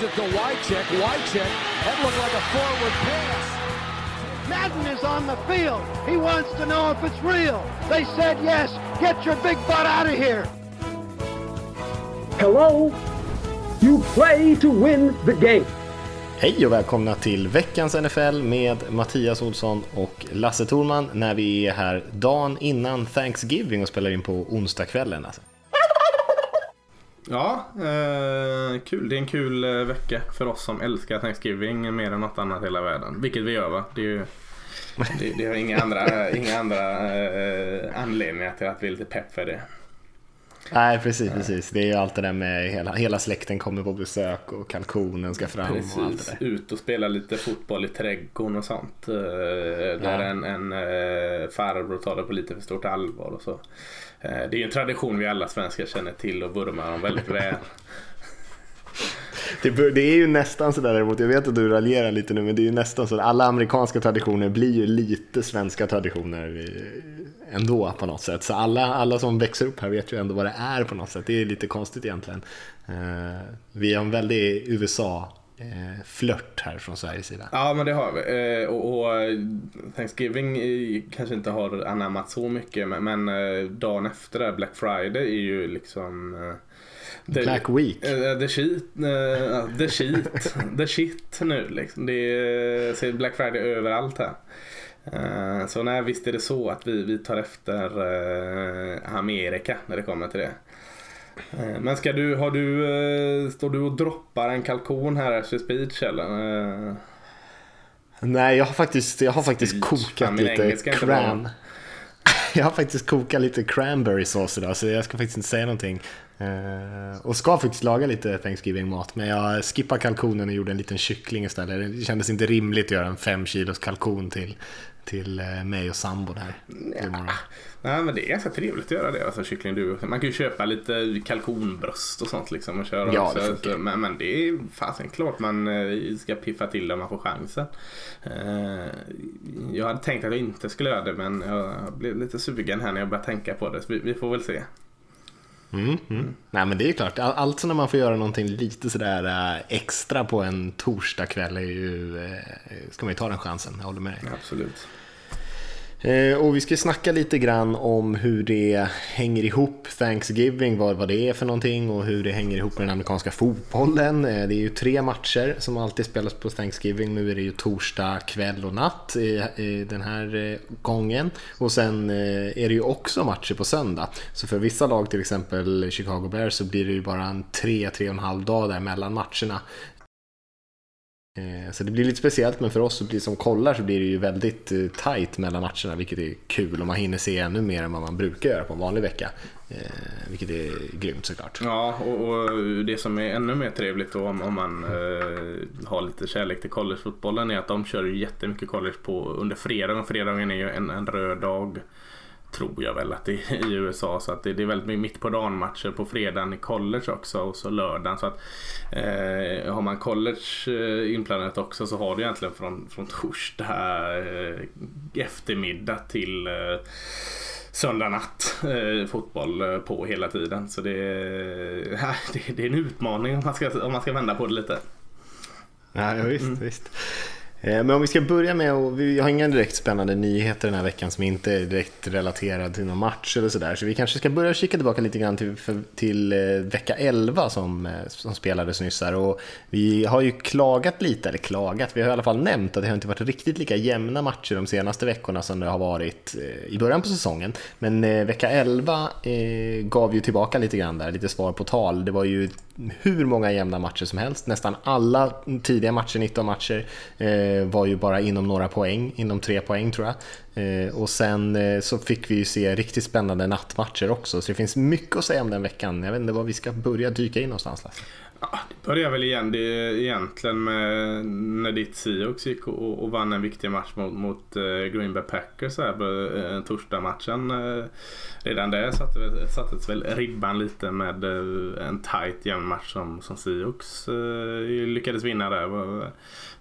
Gives it to Wycheck. Wycheck. That looked like a forward pass. Madden is on the field. He wants to know if it's real. They said yes. Get your big butt out of here. Hello? You play to win the game. Hej och välkomna till veckans NFL med Mattias Olsson och Lasse Thorman när vi är här dagen innan Thanksgiving och spelar in på onsdagskvällen. Alltså. Ja, eh, kul. Det är en kul eh, vecka för oss som älskar Thanksgiving mer än något annat i hela världen. Vilket vi gör va? Det, är ju, det, det har inga andra, inga andra eh, anledningar till att vi är lite pepp för det. Nej, precis, precis. Det är ju allt det där med hela, hela släkten kommer på besök och kalkonen ska fram Precis, och allt det där. ut och spela lite fotboll i trädgården och sånt. Eh, där Ja. en, en eh, farbror tar det på lite för stort allvar och så. Eh, det är ju en tradition vi alla svenskar känner till och vurmar om väldigt väl. Det, är ju nästan sådär däremot, jag vet att du raljerar lite nu, men det är ju nästan så att alla amerikanska traditioner blir ju lite svenska traditioner eh, ändå på något sätt. Så alla, alla som växer upp här vet ju ändå vad det är på något sätt. Det är lite konstigt egentligen. Eh, vi har en väldig USA USA-flört här från Sveriges sida. Ja men det har vi. Eh, och, och eh, Thanksgiving eh, kanske inte har anammat så mycket men, men eh, dagen efter det, Black Friday är ju liksom eh, the- Black Week. eh, the shit, eh, the shit, the shit nu liksom. Det är, Black Friday överallt här. Eh, Så nej, visst är det så att vi, vi tar efter eh, Amerika när det kommer till det. Eh, Men ska du, har du, eh, står du och droppar en kalkon här efter speech eller? Eh, Nej, jag har faktiskt, jag har faktiskt Speech. kokat min lite cran. Jag har faktiskt kokat lite cranberry sås idag, så jag ska faktiskt inte säga någonting. Eh, och ska faktiskt laga lite Thanksgiving-mat, men jag skippade kalkonen och gjorde en liten kyckling istället. Det kändes inte rimligt att göra en fem kilos kalkon till, till eh, mig och sambon här. imorgon. Nej men det är ganska trevligt att göra det, alltså kyckling du. Man kan ju köpa lite kalkonbröst och sånt liksom och köra Ja, det. Så- men, men det är fasen klart man eh, ska piffa till det om man får chansen. Jag hade tänkt att jag inte skulle göra det men jag blev lite sugen här när jag började tänka på det. Så vi, vi får väl se. Mm, mm. Nej men det är ju klart, All- alltså när man får göra någonting lite sådär eh, extra på en torsdagkväll är ju, eh, ska man ju ta den chansen, jag håller med dig. Absolut. Eh, och vi ska snacka lite grann om hur det hänger ihop, Thanksgiving, vad, vad det är för någonting och hur det hänger ihop med den amerikanska fotbollen. Eh, det är ju tre matcher som alltid spelas på Thanksgiving. Nu är det ju torsdag kväll och natt i, i den här eh, gången. Och sen är det ju också matcher på söndag. Så för vissa lag, till exempel Chicago Bears, så blir det ju bara en tre, tre och en halv dag där mellan matcherna. Eh, så det blir lite speciellt, men för oss som kollar så blir det ju väldigt eh, tight mellan matcherna, vilket är kul och man hinner se ännu mer än vad man brukar göra på en vanlig vecka. Eh, vilket är grymt såklart. Ja, och, och det som är ännu mer trevligt då om, om man eh, har lite kärlek till collegefotbollen är att de kör ju jättemycket college på under fredagen. Fredagen är ju en, en röd dag. Tror jag väl att det är i USA så att det, det är väldigt mycket mitt på dagen matcher på fredagen i college också och så lördagen. Så att, eh, har man college eh, inplanerat också så har du egentligen från, från torsdag eh, eftermiddag till eh, söndag natt eh, fotboll eh, på hela tiden. Så det, är- det, det är en utmaning om man ska, om man ska vända på det lite. Ja, ja, visst, visst. Eh, men om vi ska börja med, och vi har inga direkt spännande nyheter den här veckan som inte är direkt relaterad till någon match eller sådär. Så vi kanske ska börja kika tillbaka lite grann till, för, till eh, vecka 11 som, eh, som spelades nyss här. Och vi har ju klagat lite, eller klagat, vi har i alla fall nämnt att det har inte varit riktigt lika jämna matcher de senaste veckorna som det har varit i början på säsongen. Men vecka 11 eh, gav ju tillbaka lite grann där, lite svar på tal. Det var ju hur många jämna matcher som helst. Nästan alla tidiga matcher, 19 matcher, eh, var ju bara inom några poäng, inom tre poäng tror jag. Eh, och sen eh, så fick vi ju se riktigt spännande nattmatcher också, så det finns mycket att säga om den veckan. Jag vet inte var vi ska börja dyka in någonstans. Lasse. Ja, det börjar väl igen det är egentligen med när ditt Seahawks gick och, och vann en viktig match mot, mot eh, Green Bay Packers här på eh, eh, Redan där satte, sattes väl ribban lite med eh, en tight jämn match som, som Seahawks lyckades vinna där.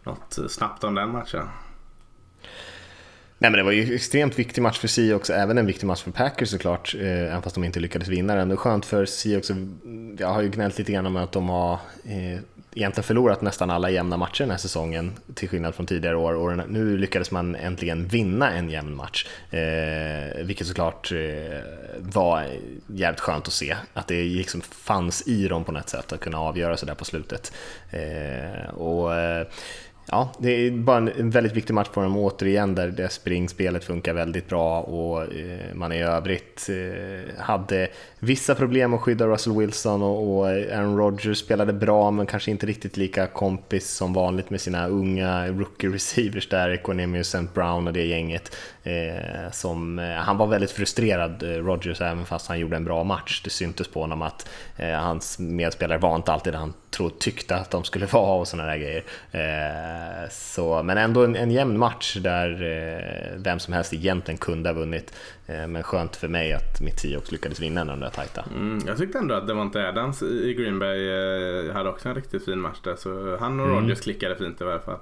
Något snabbt om den matchen. Nej men det var ju en extremt viktig match för Seahawks, även en viktig match för Packers såklart, eh, även fast de inte lyckades vinna den. Det är skönt för Seahawks, mm, jag har ju gnällt lite grann om att de har eh, egentligen förlorat nästan alla jämna matcher den här säsongen till skillnad från tidigare år och nu lyckades man äntligen vinna en jämn match. Eh, vilket såklart eh, var jävligt skönt att se, att det liksom fanns i dem på något sätt att kunna avgöra sådär på slutet. Eh, och eh, Ja, det är bara en väldigt viktig match för dem återigen där det springspelet funkar väldigt bra och eh, man i övrigt eh, hade vissa problem att skydda Russell Wilson och Aaron Rodgers spelade bra men kanske inte riktigt lika kompis som vanligt med sina unga rookie receivers där, Equanimous St. Brown och det gänget. Eh, som, eh, han var väldigt frustrerad, eh, Rogers, även fast han gjorde en bra match. Det syntes på honom att eh, hans medspelare var inte alltid han tro, tyckte att de skulle vara och sådana där grejer. Eh, så, men ändå en, en jämn match där eh, vem som helst egentligen kunde ha vunnit. Eh, men skönt för mig att mitt Seahawks lyckades vinna den där tajta. Mm, jag tyckte ändå att Devonte Adams i Green Bay eh, hade också en riktigt fin match där. Så han och mm. Rodgers klickade fint i alla fall.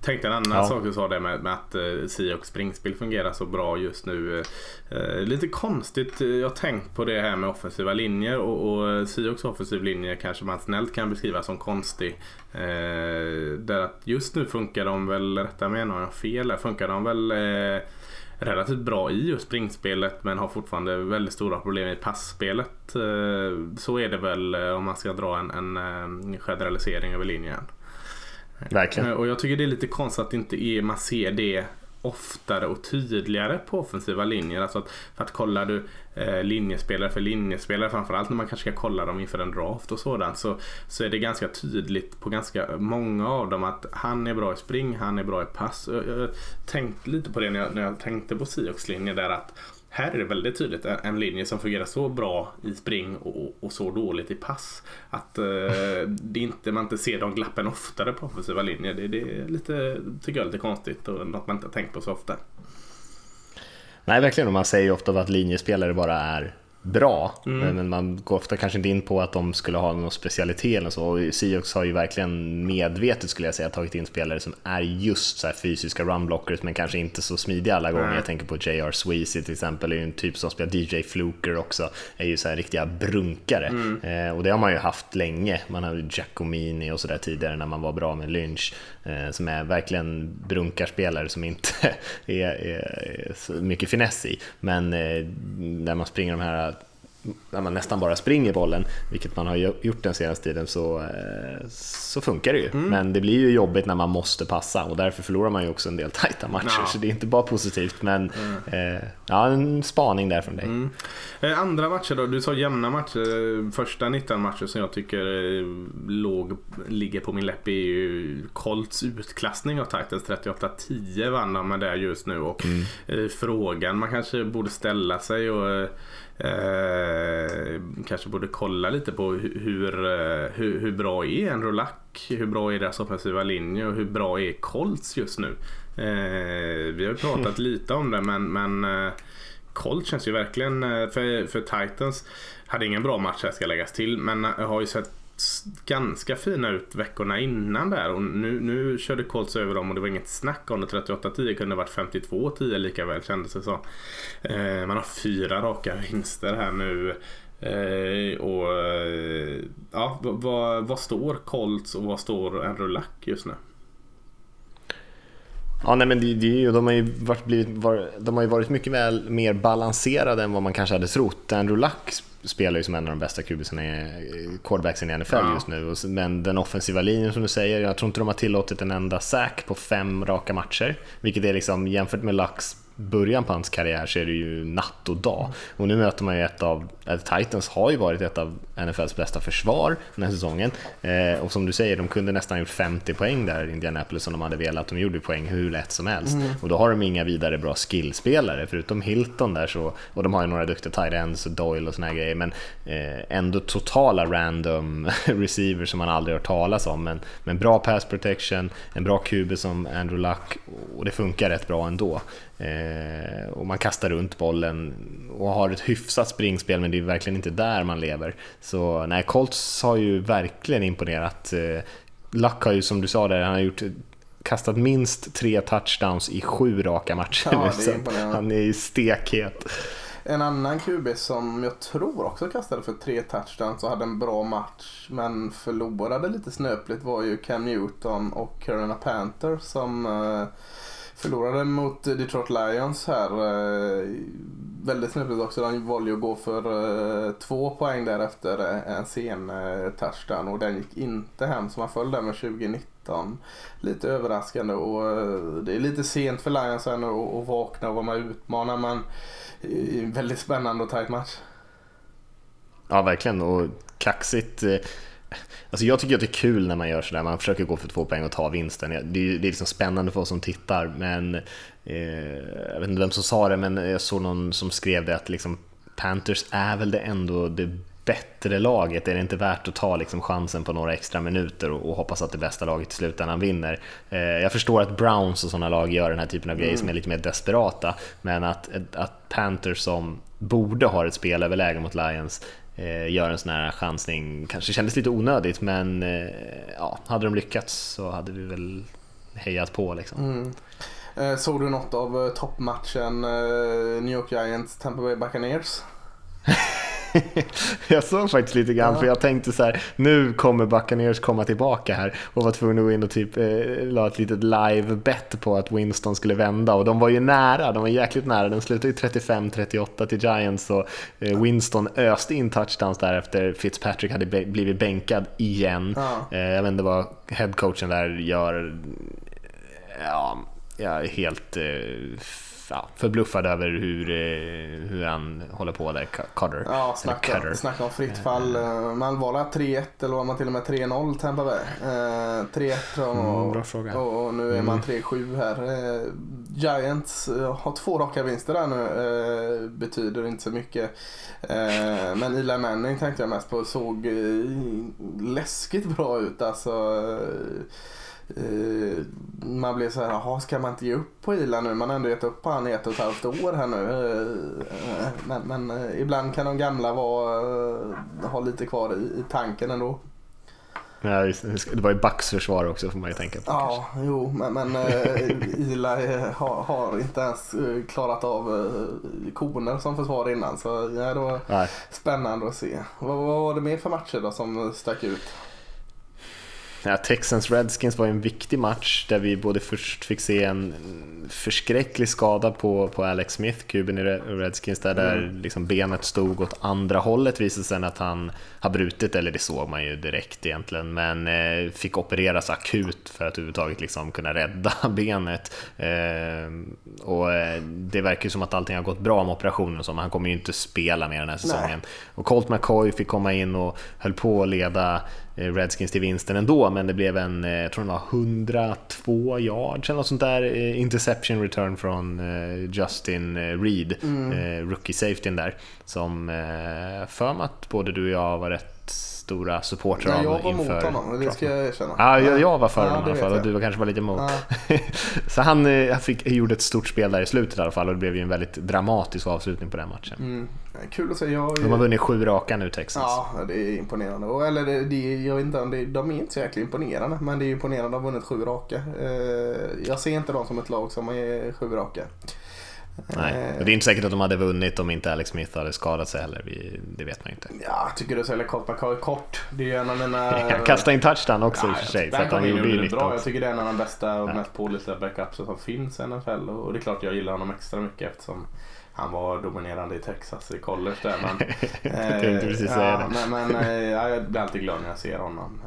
Tänkte en annan ja. sak du sa där med, med att uh, Seahawks springspel fungerar så bra just nu. Lite konstigt, jag har tänkt på det här med offensiva linjer och, och Seahawks offensiv linje kanske man snällt kan beskriva som konstig. Uh, där att just nu funkar de väl, rätta mig om jag har fel, funkar de väl relativt bra i just springspelet men har fortfarande väldigt stora problem i passspelet. Eh, så är det väl eh, om man ska dra en, en, en generalisering över linjen. Verkligen. Eh, och jag tycker det är lite konstigt att inte är, man ser det oftare och tydligare på offensiva linjer. Alltså att, för att kollar du eh, linjespelare för linjespelare, framförallt när man kanske ska kolla dem inför en draft och sådant, så, så är det ganska tydligt på ganska många av dem att han är bra i spring, han är bra i pass. Jag, jag tänkte lite på det när jag, när jag tänkte på Siox linje där att här är det väldigt tydligt en linje som fungerar så bra i spring och, och så dåligt i pass. Att eh, det inte, man inte ser de glappen oftare på offensiva linjer. Det, det är lite, tycker jag är lite konstigt och något man inte har tänkt på så ofta. Nej, verkligen. man säger ofta att linjespelare bara är bra, mm. men man går ofta kanske inte in på att de skulle ha någon specialitet eller så. Och Seahawks har ju verkligen medvetet skulle jag säga tagit in spelare som är just så här fysiska runblockers men kanske inte så smidiga alla gånger. Mm. Jag tänker på J.R. Sweezy till exempel, är ju en typ som spelar DJ Fluker också, är ju så här riktiga brunkare. Mm. Eh, och det har man ju haft länge. Man hade Giacomini och sådär tidigare när man var bra med Lynch, eh, som är verkligen brunkarspelare som inte är, är, är så mycket finess i. Men eh, när man springer de här när man nästan bara springer bollen, vilket man har gjort den senaste tiden, så, eh, så funkar det ju. Mm. Men det blir ju jobbigt när man måste passa och därför förlorar man ju också en del tajta matcher. Ja. Så det är inte bara positivt, men mm. eh, ja, en spaning där från dig. Mm. Eh, andra matcher då? Du sa jämna matcher. Första 19 matcher som jag tycker eh, låg, ligger på min läpp är ju Colts utklassning av Titans. 38-10 vann de med det just nu och mm. frågan man kanske borde ställa sig och Eh, kanske borde kolla lite på hur, eh, hur, hur bra är en Rolack? Hur bra är deras offensiva linje och hur bra är Colts just nu? Eh, vi har pratat lite om det men, men eh, Colts känns ju verkligen för, för Titans hade ingen bra match här ska läggas till men har ju sett ganska fina ut veckorna innan där och nu, nu körde Colts över dem och det var inget snack om det. 38-10 kunde varit 52-10 lika väl kändes det så. Eh, man har fyra raka vinster här nu. Eh, och eh, ja, vad, vad står Colts och vad står en Luck just nu? Ja, nej, men det, det, de, har ju varit, blivit, var, de har ju varit mycket väl mer balanserade än vad man kanske hade trott. Andrew Luck spelar ju som en av de bästa kubisarna i quarterbacksen i NFL ja. just nu. Men den offensiva linjen som du säger, jag tror inte de har tillåtit en enda sack på fem raka matcher. Vilket är liksom jämfört med Lux början på hans karriär så är det ju natt och dag. Och nu möter man ju ett av, Titans har ju varit ett av NFLs bästa försvar den här säsongen. Eh, och som du säger, de kunde nästan gjort 50 poäng där i Indianapolis om de hade velat. De gjorde poäng hur lätt som helst. Mm. Och då har de inga vidare bra skillspelare, förutom Hilton där så, och de har ju några duktiga tight ends, Doyle och såna här grejer, men eh, ändå totala random receivers som man aldrig hört talas om. Men, men bra pass protection, en bra QB som Andrew Luck och det funkar rätt bra ändå. Eh, och man kastar runt bollen och har ett hyfsat springspel men det är verkligen inte där man lever. Så nej, Colts har ju verkligen imponerat. Eh, Luck har ju som du sa där, han har gjort kastat minst tre touchdowns i sju raka matcher ja, nu. Han är ju stekhet. En annan QB som jag tror också kastade för tre touchdowns och hade en bra match men förlorade lite snöpligt var ju Cam Newton och Carolina Panthers som eh, förlorade mot Detroit Lions här. Eh, väldigt snöpligt också. De valde att gå för eh, två poäng därefter eh, en sen touchdown och den gick inte hem så man föll där med 2019. Lite överraskande och det är lite sent för Lions här nu att vakna och vara med och utmana men väldigt spännande och tajt match. Ja, verkligen. Och kaxigt. Alltså jag tycker att det är kul när man gör sådär, man försöker gå för två poäng och ta vinsten. Det är, det är liksom spännande för oss som tittar, men eh, jag vet inte vem som sa det, men jag såg någon som skrev det att liksom, Panthers är väl det ändå det bättre laget är det inte värt att ta liksom chansen på några extra minuter och, och hoppas att det bästa laget i slutändan vinner. Eh, jag förstår att Browns och sådana lag gör den här typen av grejer som är lite mer desperata, men att, att Panthers som borde ha ett spelöverläge mot Lions eh, gör en sån här chansning, kanske kändes lite onödigt, men eh, ja, hade de lyckats så hade vi väl hejat på liksom. Mm. Eh, såg du något av toppmatchen New York Giants Tampa Bay Buccaneers? jag såg faktiskt lite grann, ja. för jag tänkte så här, nu kommer Buccaneers komma tillbaka här och var tvungen att gå in och typ eh, la ett litet live-bet på att Winston skulle vända och de var ju nära, de var jäkligt nära. Den slutade ju 35-38 till Giants och eh, Winston öste in touchdowns där efter Fitzpatrick hade blivit bänkad igen. Ja. Eh, jag vet inte vad headcoachen där gör. Ja, är helt eh, ja, förbluffad över hur, eh, hur han håller på där, Cutter. Ja, snacka, snacka om fritt fall. Eh, man var 3-1 eller var man till och med 3-0 Tampa Bay? 3-1 tror jag mm, Bra fråga. Och, och nu är man 3-7 mm. här. Giants har två raka vinster där nu. Betyder inte så mycket. Men Eli Manning tänkte jag mest på. Såg läskigt bra ut alltså. Uh, man blir så här, jaha ska man inte ge upp på Ila nu? Man har ändå gett upp på han i ett och ett halvt år här nu. Uh, men, men uh, ibland kan de gamla vara, ha lite kvar i, i tanken ändå. Ja, det var ju Bucks försvar också får man ju tänka på. Ja, kanske. jo, men, men Ila har, har, inte ens klarat av koner som försvar innan. Så ja, det var Nej. spännande att se. Vad, vad var det mer för matcher då som stack ut? Ja, Texans Redskins var en viktig match där vi både först fick se en förskräcklig skada på, på Alex Smith, kuben i Redskins, där, mm. där liksom benet stod åt andra hållet visade sig att han har brutit, eller det såg man ju direkt egentligen, men eh, fick opereras akut för att överhuvudtaget liksom kunna rädda benet. Eh, och eh, det verkar ju som att allting har gått bra med operationen, så han kommer ju inte spela mer den här säsongen. Nej. Och Colt McCoy fick komma in och höll på att leda Redskins till vinsten ändå, men det blev en, eh, jag tror det var 102 yards eller något sånt där, eh, interception return från Justin Reed, mm. rookie safetyn där, som för mig att både du och jag var rätt stora supportrar ja, jag var mot honom, det ska jag erkänna. Ja, jag, jag var för ja, honom i alla fall och du var kanske var lite emot. Ja. så han fick, gjorde ett stort spel där i slutet i alla fall och det blev ju en väldigt dramatisk avslutning på den matchen. Mm. Kul att se. Jag, de har vunnit sju raka nu Texas. Ja, det är imponerande. Och, eller det, det, jag vet inte det, de är inte så jäkla imponerande, men det är imponerande att ha vunnit sju raka. Eh, jag ser inte dem som ett lag som är sju raka. Nej, eh. och det är inte säkert att de hade vunnit om inte Alex Smith hade skadat sig heller. Vi, det vet man ju inte. Ja, tycker du säljer Kopakar kort? Det är ju en av mina... Han kastade in touchdown också ja, i och för sig. Så att han gjorde ju bra. Jag tycker det är en av de bästa och ja. mest pålitliga backupsen som finns i NFL. Och det är klart jag gillar honom extra mycket eftersom han var dominerande i Texas i college där. Men, eh, precis säga ja, det. Men, men eh, jag blir alltid glad när jag ser honom.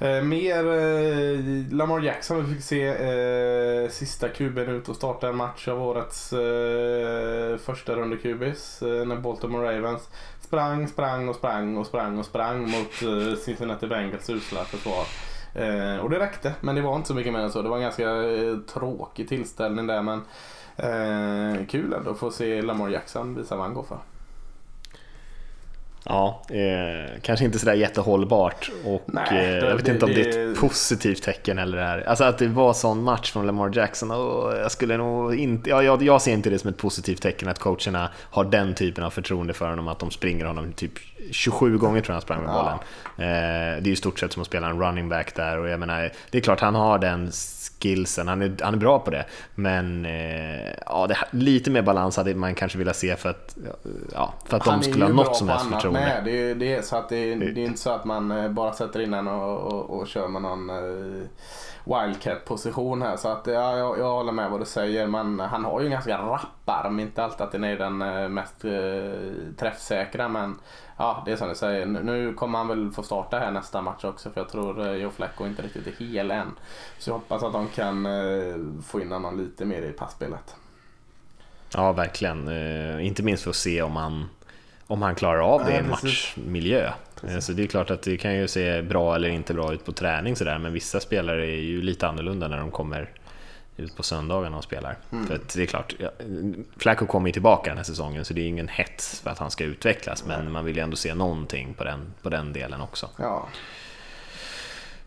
Eh, mer eh, Lamar Jackson. Vi fick se eh, sista kuben ut och starta en match av årets eh, första runda kubis eh, när Baltimore Ravens sprang, sprang och sprang och sprang och sprang mot eh, Cincinnati Bengals usla försvar. Eh, och det räckte, men det var inte så mycket mer än så. Det var en ganska eh, tråkig tillställning där men Eh, kul ändå att få se Lamar Jackson visa vad han går för. Ja, eh, kanske inte sådär jättehållbart och Nej, eh, jag vet det, inte om det, är ett positivt tecken eller det här. Alltså att det var sån match från Lamar Jackson och jag skulle nog inte, ja, jag, jag ser inte det som ett positivt tecken att coacherna har den typen av förtroende för honom att de springer honom typ 27 gånger tror jag han sprang med bollen. Eh, det är ju stort sett som att spela en running back där och jag menar, det är klart han har den skillsen. Han är, han är bra på det, men eh, ja, det, lite mer balans hade man kanske velat se för att, ja, för att de skulle ha något som helst förtroende. Med. Det, är, det är så att det, det är inte så att man eh, bara sätter in en och, och, och kör med någon eh, wildcat-position här. Så att, ja, jag, jag håller med vad du säger. Men han har ju en ganska rapp arm. Inte alltid att den är den eh, mest eh, träffsäkra. Men ja, det är som du säger. Nu kommer han väl få starta här nästa match också. För jag tror eh, Joe Flecko inte riktigt är hel än. Så jag hoppas att de kan eh, få in honom lite mer i passspelet. Ja, verkligen. Eh, inte minst för att se om han, om han klarar av det i en matchmiljö. Precis. Så det är klart att det kan ju se bra eller inte bra ut på träning sådär, men vissa spelare är ju lite annorlunda när de kommer ut på söndagarna och spelar. Mm. För det är klart, Flacco kommer ju tillbaka den här säsongen så det är ingen hets för att han ska utvecklas, men man vill ju ändå se någonting på den, på den delen också. Ja.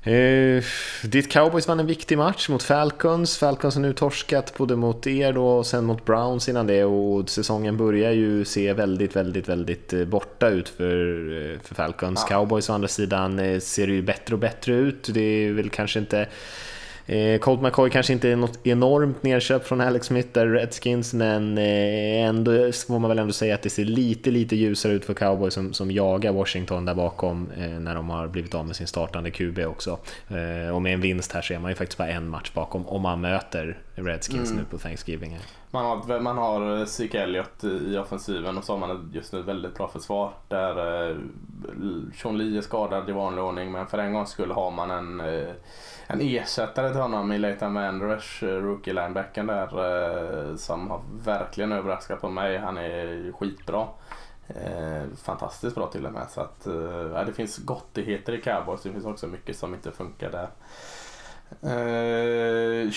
Eh, ditt Cowboys vann en viktig match mot Falcons. Falcons har nu torskat både mot er då och sen mot Browns innan det och säsongen börjar ju se väldigt, väldigt, väldigt eh, borta ut för, eh, för Falcons. Ja. Cowboys å andra sidan eh, ser ju bättre och bättre ut. Det är väl kanske inte Eh, Colt McCoy kanske inte är något enormt nedköp från Alex Smith där Redskins, men eh, ändå får man väl ändå säga att det ser lite, lite ljusare ut för Cowboys som, som jagar Washington där bakom eh, när de har blivit av med sin startande QB också. Eh, och med en vinst här så är man ju faktiskt bara en match bakom om man möter Redskins mm. nu på Thanksgiving. Man har, man har Zeke Elliott i offensiven och så har man just nu ett väldigt bra försvar. Där eh, Sean Lee är skadad i vanlig ordning men för en gång skulle har man en eh, en ersättare till honom i Leighton Vanders, eh, rookie linebacken där, eh, som har verkligen överraskat på mig. Han är skitbra. Eh, fantastiskt bra till och med. Så att, det finns gottigheter i cowboys. Det finns också mycket som inte funkar där. Eh,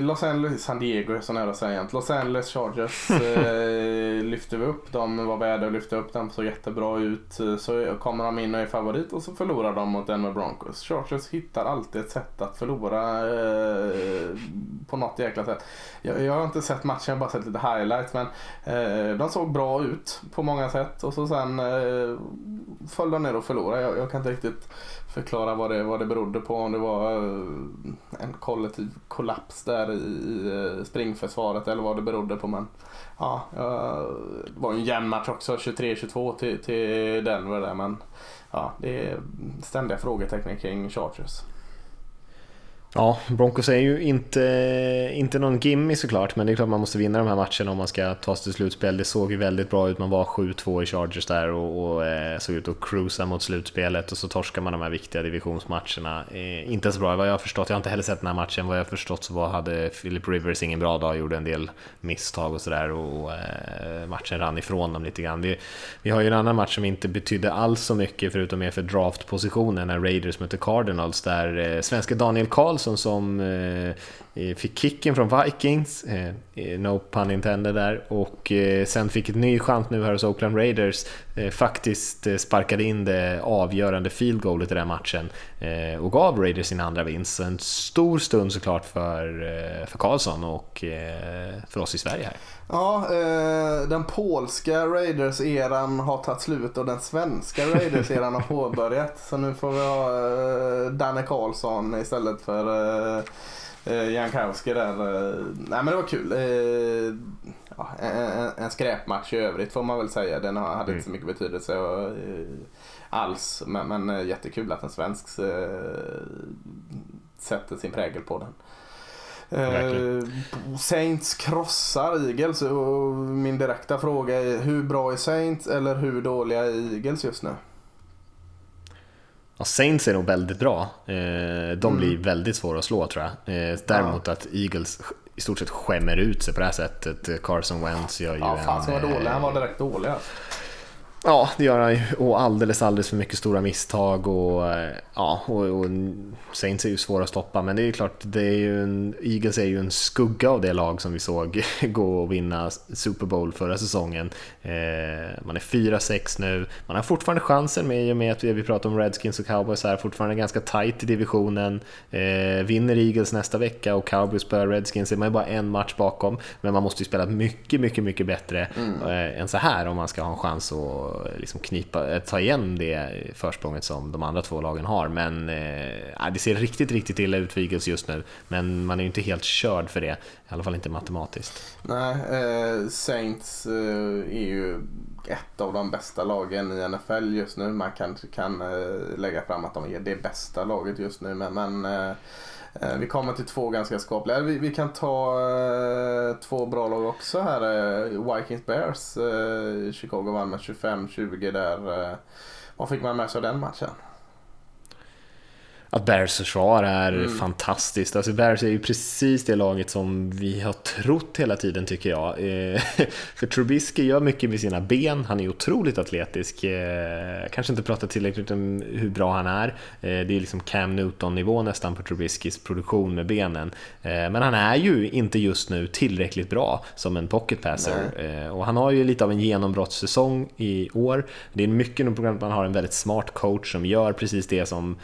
Los Angeles, San Diego är så nära att säga Los Angeles Chargers eh, lyfte vi upp. De var värda att lyfta upp dem, såg jättebra ut. Så kommer de in och är favorit och så förlorar de mot Denver Broncos. Chargers hittar alltid ett sätt att förlora eh, på något jäkla sätt. Jag, jag, har inte sett matchen, jag har bara sett lite highlights. Men eh, de såg bra ut på många sätt och så sen eh, föll de ner och förlorade. Jag, jag kan inte riktigt förklara vad det, vad det berodde på. Om det var eh, en kollektiv kollaps där i, eh, springförsvaret eller vad det berodde på. Men ja, det var en jämn match också, 23-22 till, till Denver där. Men ja, det är ständiga frågetecken kring Chargers. Ja, Broncos är ju inte, inte någon gimme såklart, men det är klart man måste vinna de här matcherna om man ska ta sig till slutspel. Det såg ju väldigt bra ut, man var 7-2 i Chargers där och, och eh, såg ut att cruisa mot slutspelet och så torskar man de här viktiga divisionsmatcherna. Eh, inte så bra vad jag har förstått, jag har inte heller sett den här matchen, vad jag har förstått så var, hade Philip Rivers ingen bra dag, gjorde en del misstag och sådär och eh, matchen rann ifrån dem lite grann. Vi, vi har ju en annan match som inte betydde alls så mycket förutom mer för draftpositionen när Raiders mötte Cardinals där eh, svenska Daniel Karlsson Karlsson som eh, Eh, fick kicken från Vikings, eh, eh, no pun intended där, och sen fick ett ny chans nu här hos Oakland Raiders, faktiskt sparkade in det avgörande field goalet i den matchen och gav Raiders sin andra vinst. En stor stund såklart för, för Karlsson och för oss i Sverige här. Ja, den polska Raiders-eran har tagit slut och den svenska Raiders-eran har påbörjat. Så nu får vi ha Danne Karlsson istället för eh, Jankowski där. Eh, nej men det var kul. Eh, ja, en, en skräpmatch i övrigt får man väl säga. Den hade mm. inte så mycket betydelse eh, alls. Men, men jättekul att en svensk sätter sin prägel på den. Eh, Saints krossar Eagles och min direkta fråga är hur bra är Saints eller hur dåliga är Eagles just nu? Ja, Saints är nog väldigt bra. Eh, de blir mm. väldigt svåra att slå tror jag. Eh, däremot ja. att Eagles i stort sett skämmer ut sig på det här sättet. Carson Wentz gör ju ja, fan, en... Var dålig. Han var direkt dålig. Ja, det gör han ju. Och alldeles, alldeles för mycket stora misstag och ja, och, och Saints är ju svåra att stoppa. Men det är klart, det är ju en, Eagles är ju en skugga av det lag som vi såg gå och vinna Super Bowl förra säsongen. Eh, man är 4-6 nu, man har fortfarande chansen med i och med att vi pratar om Redskins och Cowboys här, fortfarande ganska tight i divisionen. Eh, vinner Eagles nästa vecka och Cowboys spöar Redskins är man ju bara en match bakom. Men man måste ju spela mycket, mycket, mycket bättre mm. eh, än så här om man ska ha en chans att Eh, liksom knipa, eh, ta igen det försprånget som de andra två lagen har. Men eh, ah, det ser riktigt, riktigt illa ut för Eagles just nu. Men man är ju inte helt körd för det, i alla fall inte matematiskt. Nej, eh, Saints eh, är ju ett av de bästa lagen i NFL just nu. Man kanske kan eh, lägga fram att de är det bästa laget just nu. Men, men eh, Eh, vi kommer till två ganska skapliga. Vi, vi kan ta eh, två bra lag också här. Eh, Vikings Bears. Eh, Chicago vann med 25-20 där. Eh, vad fick man med sig av den matchen? Att Bears försvar är mm. fantastiskt. Alltså Bears är ju precis det laget som vi har trott hela tiden tycker jag. Eh, för Trubisky gör mycket med sina ben, han är otroligt atletisk. Eh, kanske inte pratat tillräckligt om hur bra han är. Eh, det är liksom Cam Newton-nivå nästan på Trubiskys produktion med benen. Men han är ju inte just nu tillräckligt bra som en pocket passer. Och han har ju lite av en genombrottssäsong i år. Det är mycket nog på grund av att man har en väldigt smart coach som gör precis det som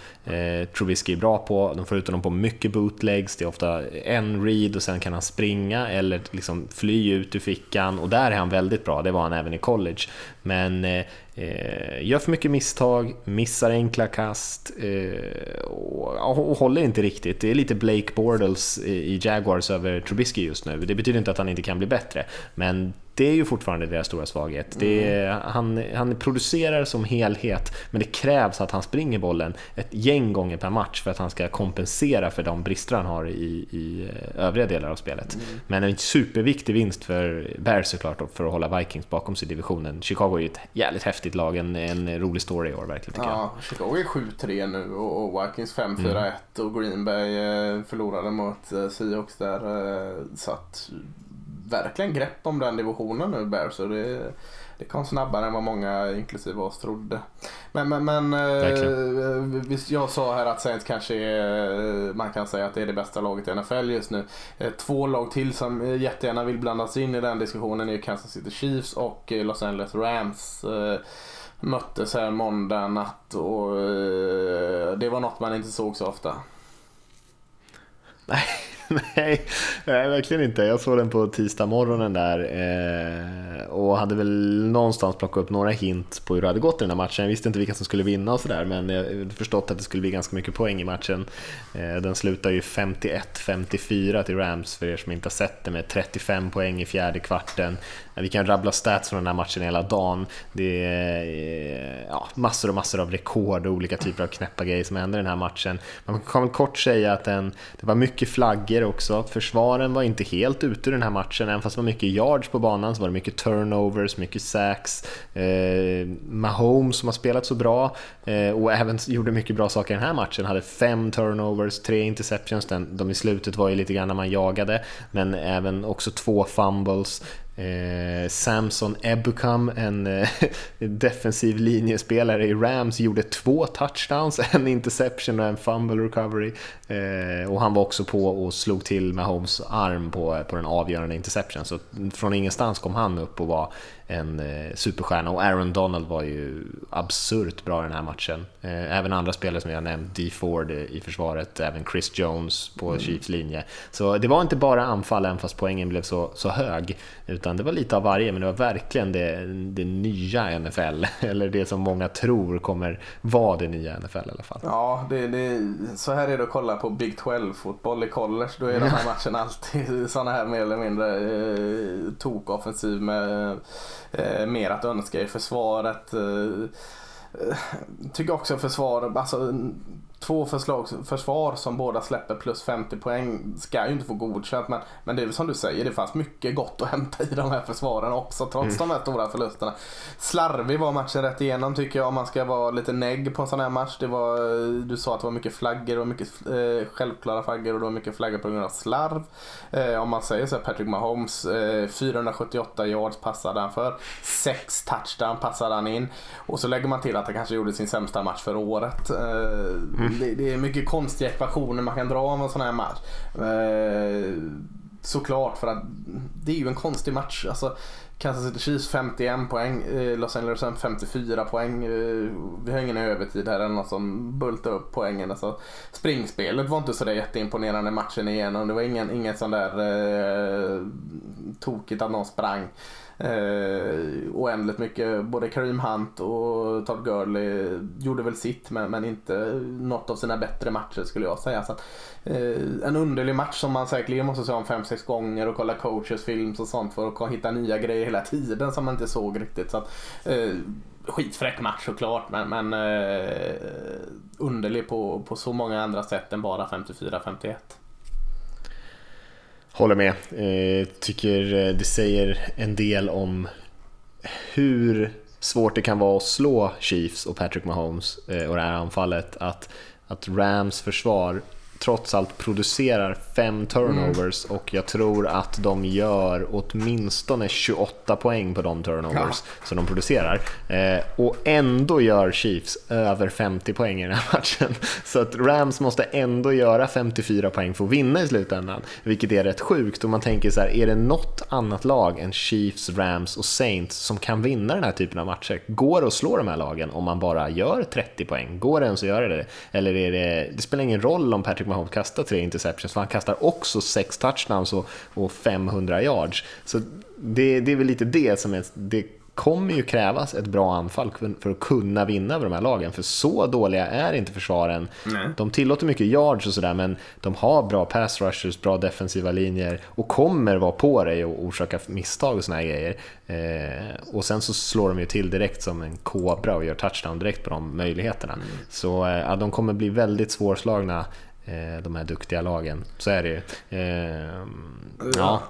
Trubisky är bra på. De får ut honom på mycket bootlegs, det är ofta en read och sen kan han springa eller liksom fly ut ur fickan och där är han väldigt bra, det var han även i college. Men eh, eh gör för mycket misstag, missar enkla kast eh, och, och, håller inte riktigt. Det är lite Blake Bortles i Jaguars över Trubisky just nu. Det betyder inte att han inte kan bli bättre, men det är ju fortfarande deras stora svaghet. Är, mm. han, han producerar som helhet, men det krävs att han springer bollen ett gäng gånger per match för att han ska kompensera för de brister han har i, i eh, övriga delar av spelet. Mm. Men en superviktig vinst för Bears såklart, för att hålla Vikings bakom sig i divisionen. Chicago är ju ett jävligt häftigt lag, en, en rolig story i år verkligen tycker ja, jag. Chicago är 7-3 nu och Vikings 5-4-1 mm. och Green Bay eh, förlorade mot eh, Seahawks där. Så att verkligen grepp om den divisionen nu Bears. Så det, det kom snabbare än vad många, inklusive oss, trodde. Men, men, men eh, visst, jag sa här att Saints kanske är, man kan säga att det är det bästa laget i NFL just nu. Eh, två lag till som jättegärna vill blandas in i den diskussionen är Kansas City Chiefs och Los Angeles Rams. Eh, möttes här måndag natt och det var något man inte såg så ofta. Nej, nej, nej, verkligen inte. Jag såg den på tisdag morgonen där eh, och hade väl någonstans plockat upp några hint på hur det hade gått i den här matchen. Jag visste inte vilka som skulle vinna och sådär, men jag hade förstått att det skulle bli ganska mycket poäng i matchen. Eh, den slutar ju 51-54 till Rams för er som inte har sett det med 35 poäng i fjärde kvarten. Vi kan rabbla stats från den här matchen hela dagen. Det är ja, massor och massor av rekord och olika typer av knäppa grejer som händer i den här matchen. Man kan väl kort säga att den, det var mycket flaggor också. Försvaren var inte helt ute ur den här matchen, även fast det var mycket yards på banan så var det mycket turnovers, mycket sacks. Eh, Mahomes som har spelat så bra eh, och även gjorde mycket bra saker i den här matchen, hade fem turnovers, tre interceptions. Den, de i slutet var ju lite grann när man jagade, men även också två fumbles. Eh, Samson Ebukam, en eh, defensiv linjespelare i Rams, gjorde två touchdowns, en interception och en fumble recovery. Eh, och han var också på och slog till med Holmes arm på, på den avgörande interception. Så från ingenstans kom han upp och var en eh, superstjärna och Aaron Donald var ju absurt bra i den här matchen. Eh, även andra spelare som jag nämnt, D Ford i försvaret, även Chris Jones på mm. Chiefs linje. Så det var inte bara anfall, även fast poängen blev så, så hög, utan det var lite av varje, men det var verkligen det, det nya NFL, eller det som många tror kommer vara det nya NFL i alla fall. Ja, det, det, så här är det att kolla på Big 12-fotboll i college, då är de här matcherna alltid sådana här mer eller mindre eh, tok-offensiv med eh, mer att önska i försvaret. Eh, eh tycker också försvar, alltså två förslag, försvar som båda släpper plus 50 poäng ska ju inte få godkänt. Men, men det är väl som du säger, det fanns mycket gott att hämta i de här försvaren också trots mm. de här stora förlusterna. Slarvig var matchen rätt igenom tycker jag om man ska vara lite negg på en sån här match. Det var, du sa att det var mycket flaggor och mycket eh, självklara flaggor och det var mycket flaggor på grund av slarv. Eh, om man säger så här, Patrick Mahomes, eh, 478 yards passade han för. 6 touchdown passade han in. Och så lägger man till att han kanske gjorde sin sämsta match för året. Eh, mm det, det, är mycket konstiga ekvationer man kan dra av en sån här match. Eh, såklart för att det är ju en konstig match. Alltså, Kansas City Chiefs 51 poäng, eh, Los Angeles 54 poäng. Eh, vi har ingen övertid här eller något som bultar upp poängen. Alltså, springspelet var inte så där jätteimponerande matchen igenom. Det var ingen, ingen sån där eh, tokigt att någon sprang eh, oändligt mycket. Både Kareem Hunt och Todd Gurley gjorde väl sitt men, men inte något av sina bättre matcher skulle jag säga. Så att, eh, en underlig match som man säkerligen måste se om 5-6 gånger och kolla coaches films och sånt för att hitta nya grejer hela tiden som man inte såg riktigt. Så att, eh, skitfräck match såklart men, men eh, underlig på, på så många andra sätt än bara 54-51. Håller med. Eh, tycker eh, det säger en del om hur svårt det kan vara att slå Chiefs och Patrick Mahomes eh, och det här anfallet. Att, att Rams försvar trots allt producerar fem turnovers mm. och jag tror att de gör åtminstone 28 poäng på de turnovers ja. som de producerar. Eh, och ändå gör Chiefs över 50 poäng i den här matchen. Så att Rams måste ändå göra 54 poäng för att vinna i slutändan, vilket är rätt sjukt. Och man tänker så här, är det något annat lag än Chiefs, Rams och Saints som kan vinna den här typen av matcher? Går det att slå de här lagen om man bara gör 30 poäng? Går det ens att göra det? Eller är det, det spelar ingen roll om Patrick Mahomes kastar tre interceptions, för han kastar också sex touchdowns och, och 500 yards. Så det, det är väl lite det som är, det kommer ju krävas ett bra anfall för att kunna vinna över de här lagen, för så dåliga är inte försvaren. Nej. De tillåter mycket yards och sådär, men de har bra pass rushers, bra defensiva linjer och kommer vara på dig och orsaka misstag och såna här grejer. Eh, och sen så slår de ju till direkt som en kobra och gör touchdown direkt på de möjligheterna. Mm. Så eh, de kommer bli väldigt svårslagna de här duktiga lagen. Så är det ju. Eh, ja,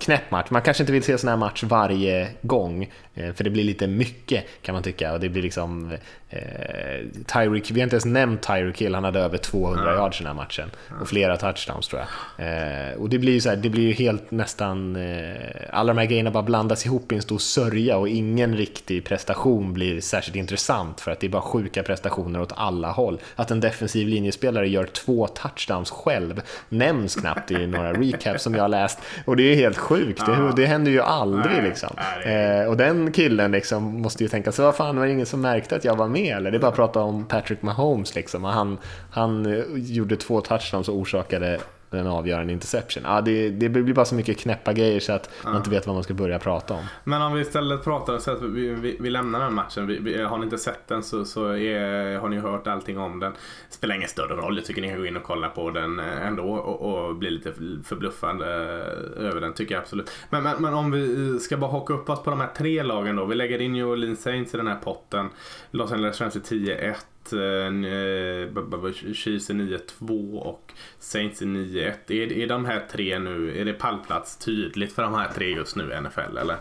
knäpp match. Man kanske inte vill se sån här match varje gång, eh, för det blir lite mycket kan man tycka. Och det blir liksom Eh, Tyreek, vi har inte ens nämnt Tyreek Hill, han hade över 200 ja. yards den här matchen. Och flera touchdowns tror jag. Eh, och det blir ju så här, det blir ju helt nästan, eh, alla de här grejerna bara blandas ihop i en stor sörja och ingen riktig prestation blir särskilt intressant för att det är bara sjuka prestationer åt alla håll. Att en defensiv linjespelare gör två touchdowns själv nämns knappt i några recaps som jag har läst. Och det är helt sjukt, det, det händer ju aldrig liksom. Eh, och den killen liksom måste ju tänka, så vad fan var det ingen som märkte att jag var med eller? Det är bara att prata om Patrick Mahomes liksom. Han, han eh, gjorde två touchdowns och orsakade en avgörande interception. Ja, det, det blir bara så mycket knäppa grejer så att ja. man inte vet vad man ska börja prata om. Men om vi istället pratar så att vi, vi, vi lämnar den matchen. Vi, vi, har ni inte sett den så, så är, har ni hört allting om den. Spelar ingen större roll. Jag tycker ni kan gå in och kolla på den eh, ändå och, och bli lite förbluffande eh, över den tycker jag absolut. Men, men, men, om vi ska bara haka upp oss på de här tre lagen då. Vi lägger in New Orleans Saints i den här potten. Los Angeles Rams 10-1. Eh, Chiefs är 9-2 och Saints är 9-1. Är, är de här tre nu, är det pallplats tydligt för de här tre just nu i NFL eller?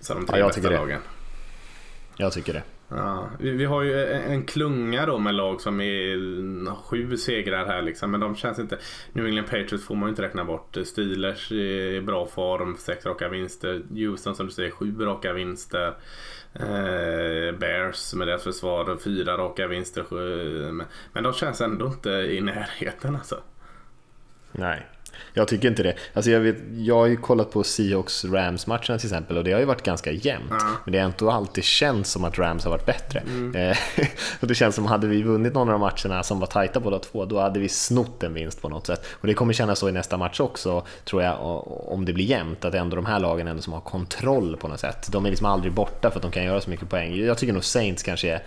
Så de tre ja, jag bästa lagen. Jag tycker det. Ja, vi, har ju en klunga då med lag som är sju segrar här liksom. Men de känns inte... New England Patriots får man ju inte räkna bort. Steelers är i bra form, sex raka vinster. Houston som du säger, sju raka vinster. Eh, Bears med deras försvar, fyra raka vinster. Men de känns ändå inte i närheten alltså. Nej. Jag tycker inte det. Alltså jag, vet, jag har ju kollat på Seahawks-Rams-matcherna till exempel och det har ju varit ganska jämnt. Mm. Men det har inte alltid känts som att Rams har varit bättre. Mm. Eh, och det känns som att hade vi vunnit någon av de matcherna som var tajta båda två, då hade vi snott en vinst på något sätt. Och det kommer kännas så i nästa match också, tror jag, om det blir jämnt, att ändå de här lagen ändå som har kontroll på något sätt. De är liksom aldrig borta för att de kan göra så mycket poäng. Jag tycker nog Saints kanske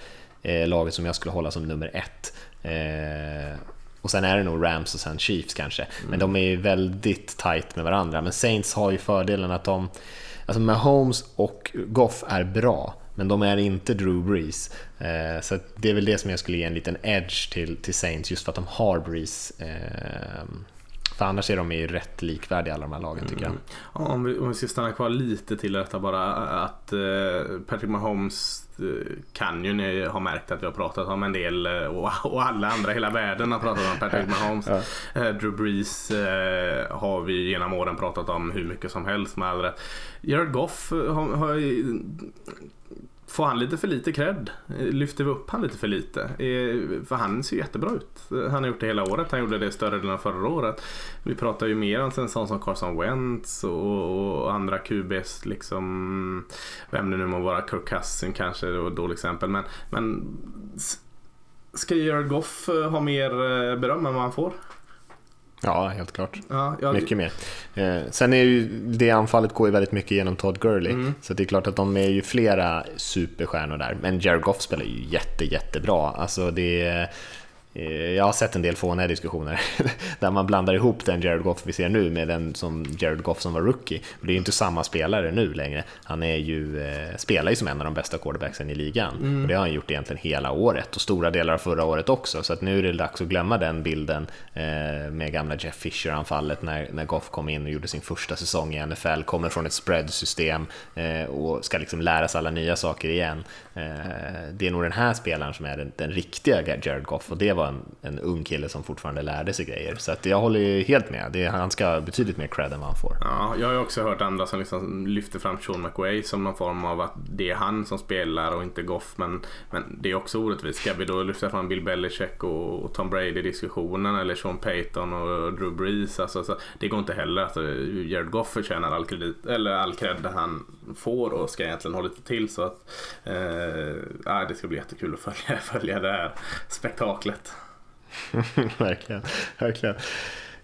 är eh, laget som jag skulle hålla som nummer ett. Eh, och sen är det nog Rams och sen Chiefs kanske. Mm. Men de är ju väldigt tight med varandra. Men Saints har ju fördelen att de... Alltså Mahomes och Goff är bra, men de är inte Drew Brees. Eh, så det är väl det som jag skulle ge en liten edge till, till Saints, just för att de har Brees. Eh, för annars är de ju rätt likvärdiga alla de här lagen tycker jag. Mm. Om, vi, om vi ska stanna kvar lite till detta bara. Att eh, Patrick Mahomes eh, kan ju ni har märkt att vi har pratat om en del eh, och, och alla andra hela världen har pratat om Patrick Mahomes. ja. Eh, Drew Brees eh, har vi genom åren pratat om hur mycket som helst med all rätt. Jared Goff har, har Får han lite för lite cred? Lyfter vi upp han lite för lite? Eh, för han ser jättebra ut. Han har gjort det hela året. Han gjorde det större delen av förra året. Vi pratar ju mer om en sån som Carson Wentz och, och andra QBs liksom. Vem det nu må vara, Kirk Cousin kanske är ett dåligt exempel. Men, men ska Jared Goff eh, ha mer eh, beröm än vad han får? Ja, helt klart. Ja, jag... Mycket mer. Eh, sen är ju det anfallet går ju väldigt mycket genom Todd Gurley. Mm. Så det är klart att de är ju flera superstjärnor där. Men Jared Goff spelar ju jätte, jättebra. Alltså det Eh, jag har sett en del fåniga diskussioner där man blandar ihop den Jared Goff vi ser nu med den som Jared Goff som var rookie. det är ju inte samma spelare nu längre. Han är ju, eh, spelar ju som en av de bästa quarterbacksen i ligan. Mm. Och det har han gjort egentligen hela året och stora delar av förra året också. Så att nu är det dags att glömma den bilden eh, med gamla Jeff Fisher-anfallet när, när Goff kom in och gjorde sin första säsong i NFL, kommer från ett spread-system eh, och ska liksom lära sig alla nya saker igen. Eh, det är nog den här spelaren som är den, den riktiga Jared Goff och det var en, en ung kille som fortfarande lärde sig grejer. Så att jag håller helt med. Det, han ska ha betydligt mer cred än vad han får. Ja, jag har också hört andra som liksom lyfter fram Sean McWay som någon form av att det är han som spelar och inte Goff. Men, men det är också orättvist. Ska vi då lyfta fram Bill Belichick och, och Tom Brady i diskussionen eller Sean Payton och Drew Brees? Alltså, så, det går inte heller. Alltså, Jared Goff förtjänar all, kredit, eller all cred han får och ska egentligen ha lite till. Så att, eh, det ska bli jättekul att följa, följa det här spektaklet. verkligen, verkligen.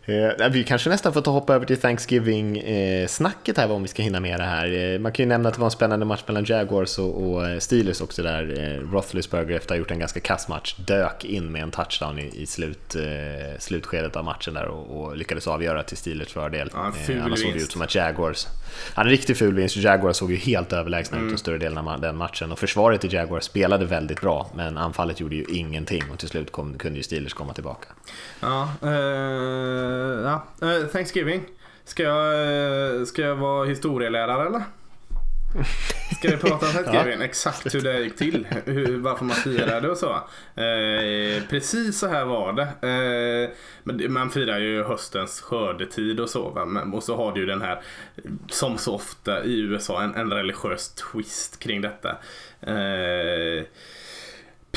Eh, vi kanske nästan får ta hoppa över till Thanksgiving-snacket här, om vi ska hinna med det här. Eh, man kan ju nämna att det var en spännande match mellan Jaguars och, och eh, Steelers också där. Eh, Roethlisberger efter att ha gjort en ganska kass match dök in med en touchdown i, i slut, eh, slutskedet av matchen där och, och, lyckades avgöra till Steelers fördel. Ja, eh, annars såg det ut som att Jaguars... Ja, en riktig ful vinst. Jaguars såg ju helt överlägsna mm. ut större delen av den matchen och försvaret i Jaguars spelade väldigt bra men anfallet gjorde ju ingenting och till slut kom, kunde ju Steelers komma tillbaka. Ja, eh ja. Uh, Thanksgiving. Ska jag, uh, ska jag vara historielärare eller? Ska vi prata om Thanksgiving? ja. Exakt hur det gick till. Hur, varför man firade och så. Eh, precis så här var det. Eh, man firar ju höstens skördetid och så. Va? Och så har du ju den här, som så ofta i USA, en, en religiös twist kring detta. Eh,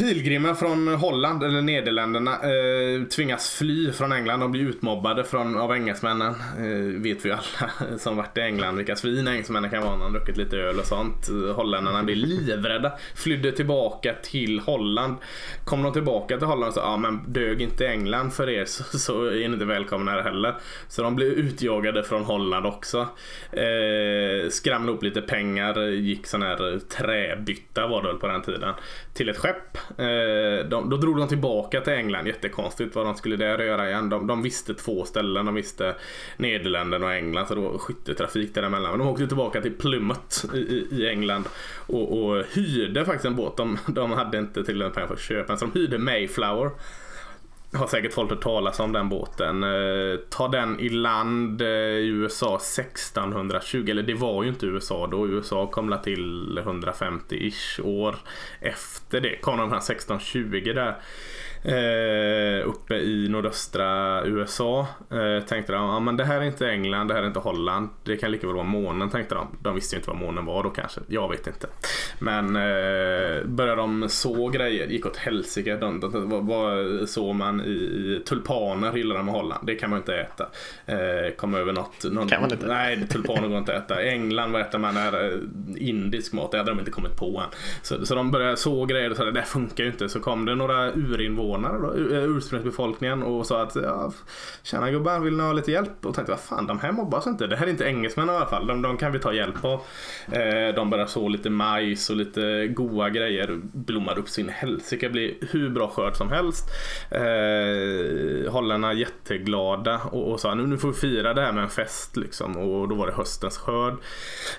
Pilgrimer från Holland eller Nederländerna eh, tvingas fly från England och blir utmobbade från, av engelsmännen. Eh, vet vi alla som varit i England vilka svin engelsmännen kan vara när de druckit lite öl och sånt. Holländarna blir livrädda. Flydde tillbaka till Holland. Kom de tillbaka till Holland och sa ja men dög inte England för er så, så är ni inte välkomna här heller. Så de blev utjagade från Holland också. Eh, skramlade upp lite pengar, gick sån här träbytta var det väl på den tiden. Till ett skepp Eh, de, då drog de tillbaka till England, jättekonstigt vad de skulle där göra igen. De, de visste två ställen, de visste Nederländerna och England så det var skytteltrafik däremellan. Men de åkte tillbaka till Plymouth i, i England och, och hyrde faktiskt en båt. De, de hade inte tillräckligt pengar för att köpa så de hyrde Mayflower har säkert folk hört talas om den båten. Eh, ta den i land eh, i USA 1620, eller det var ju inte USA då. USA kom till 150-ish år efter det. Kom de här 1620 där eh, uppe i nordöstra USA. Eh, tänkte de, ja men det här är inte England, det här är inte Holland. Det kan lika väl vara månen tänkte de. De visste ju inte vad månen var då kanske. Jag vet inte. Men eh, började de så grejer, gick åt helsike. Vad, vad såg man i, i tulpaner gillar de i Holland. Det kan man inte äta. Eh, kom över något. Någon, kan man inte? Nej, tulpaner går inte att äta. England, vad äter man? Där, eh, indisk mat, det hade de inte kommit på än. Så, så de började så grejer och sa det där funkar ju inte. Så kom det några urinvånare invånare då, eh, ursprungsbefolkningen och sa att ja, tjena gubbar, vill ni ha lite hjälp? Och tänkte vad fan, de här mobbas inte. Det här är inte engelsmän i alla fall. De, de kan vi ta hjälp av. Eh, de börjar så lite majs och lite goa grejer. Blommar upp sin helsike. blir hur bra skörd som helst. Eh, holländarna jätteglada och, och sa nu, nu får vi fira det här med en fest liksom. Och då var det höstens skörd.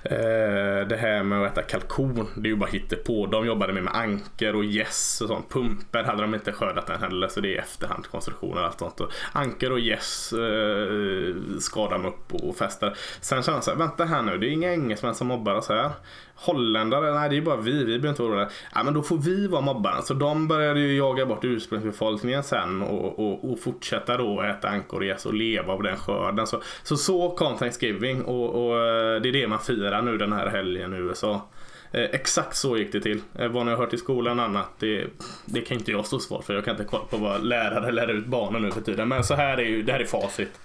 Eh, det här med att äta kalkon, det är ju bara på. De jobbade med, med anker och gäss och sånt. Pumper hade de inte skördat den heller så det är efterhand konstruktioner och allt sånt. Och Anker och Yes eh, skadar de upp och fäster. Sen känner jag så här, vänta här nu, det är inga engelsmän som mobbar oss här. Holländare, nej det är bara vi, vi behöver inte vara oroliga. Ja men då får vi vara mobbarna. Så de började ju jaga bort ursprungsbefolkningen sen och, och, och fortsätta då äta ankor och gäss och leva av den skörden. Så så, så kom Thanksgiving och, och, eh, det är det man firar nu den här helgen i USA. Eh, exakt så gick det till. Eh, vad ni har hört i skolan och annat, det, det kan inte jag stå svar för. Jag kan inte kolla på vad lärare lär ut barnen nu för tiden. Men så här är ju, det här är facit.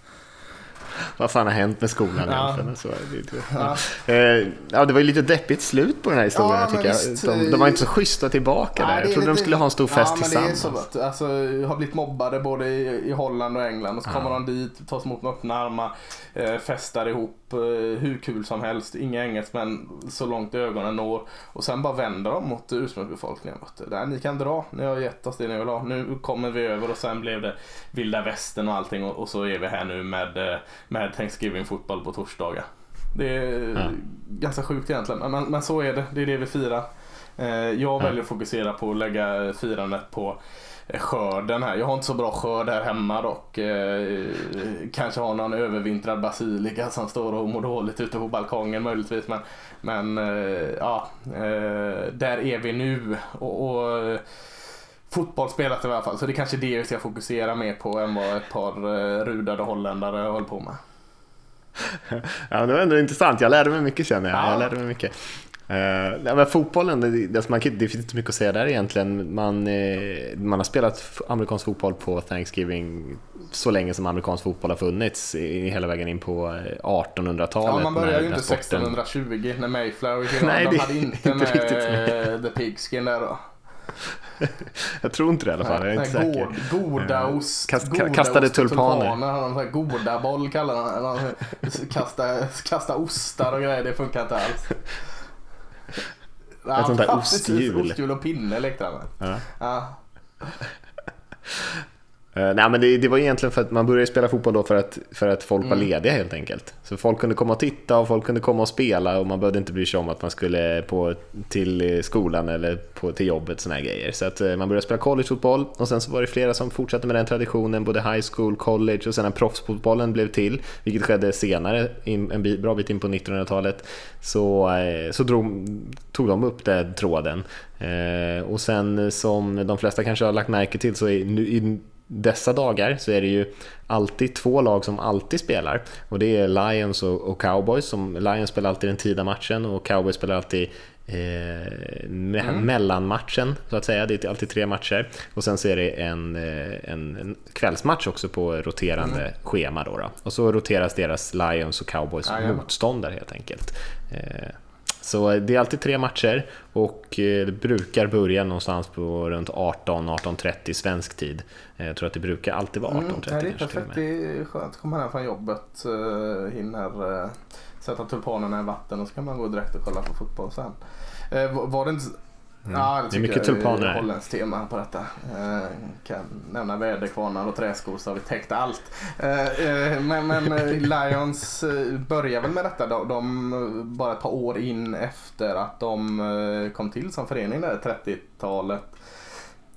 Vad fan har hänt med skolan ja. egentligen? Så, det, ja. Eh, ja, det var ju lite deppigt slut på den här historien ja, tycker jag. Visst, de, de, var inte så schyssta tillbaka nej, där. Jag trodde lite, de skulle ha en stor fest ja, tillsammans. Men det är så, alltså, har blivit mobbade både i, i Holland och England och så kommer de dit, tas emot med öppna armar, eh, festar ihop hur kul som helst. Inga engelsmän så långt ögonen når. Och sen bara vänder de mot ursprungsbefolkningen. Där, ni kan dra, ni har gett oss det ni vill ha. Nu kommer vi över och sen blev det vilda västern och allting och, så är vi här nu med, med Thanksgiving-fotboll på torsdagar. Det är ja. ganska sjukt egentligen, men, men så är det. Det är det vi firar. Eh, jag ja. väljer att fokusera på att lägga firandet på skörden här. Jag har inte så bra skörd här hemma dock. Eh, kanske har någon övervintrad basilika som står och mår dåligt ute på balkongen möjligtvis. Men, men eh, ja, eh, där är vi nu. Och, och fotboll spelat i alla fall. Så det är kanske det vi ska fokusera mer på än vad ett par eh, rudade holländare håller på med. Ja, det var ändå intressant. Jag lärde mig mycket känner jag. Ja. Jag lärde mig mycket. Uh, men fotbollen, det, det, man, det finns inte mycket att säga där egentligen. Man, eh, man har spelat amerikansk fotboll på Thanksgiving så länge som amerikansk fotboll har funnits, i, hela vägen in på 1800-talet. Ja, man började ju inte 1620 när Mayflower gick Nej, de hade inte, inte med The Pigskin där då. jag tror inte det i alla fall. Jag är inte säker. Goda ost. Kast, goda kastade ost, tulpaner. tulpaner. Goda boll kallar han kasta, kasta ostar och grejer. Det funkar inte alls. Ett sånt där osthjul. Osthjul och pinne lekte han med. Ja. Uh, nej men det, det, var egentligen för att man började spela fotboll då för att, för att folk mm. var lediga helt enkelt. Så folk kunde komma och titta och folk kunde komma och spela och man behövde inte bry sig om att man skulle på, till skolan eller på, till jobbet såna här grejer. Så att uh, man började spela collegefotboll och sen så var det flera som fortsatte med den traditionen, både high school, college och sen när proffsfotbollen blev till, vilket skedde senare, in, en bit, bra bit in på 1900-talet, så, uh, så drog, tog de upp den tråden. och sen som de flesta kanske har lagt märke till så är nu, i, dessa dagar så är det ju alltid två lag som alltid spelar och det är Lions och, Cowboys. Som, Lions spelar alltid den tidiga matchen och Cowboys spelar alltid eh, me mm. mellanmatchen så att säga. Det är alltid tre matcher och sen så är det en, eh, en, en kvällsmatch också på roterande mm. schema då, då, Och så roteras deras Lions och Cowboys ah, motståndare helt enkelt. Eh, så det är alltid tre matcher och eh, det brukar börja någonstans på runt 18-18.30 svensk tid. Eh, jag tror att det brukar alltid vara 18.30. Mm, det är perfekt, det är skönt. att komma hem från jobbet, eh, hinner sätta tulpanerna i vatten och så kan man gå direkt och kolla på fotboll sen. Var det inte Mm. Ja, det, det är mycket tulpaner. Det är holländskt tema på detta. Eh, kan nämna väderkvarnar och träskor så har vi täckt allt. Eh, eh, men, men Lions börjar väl med detta. De, de, bara ett par år in efter att de kom till som förening där 30-talet.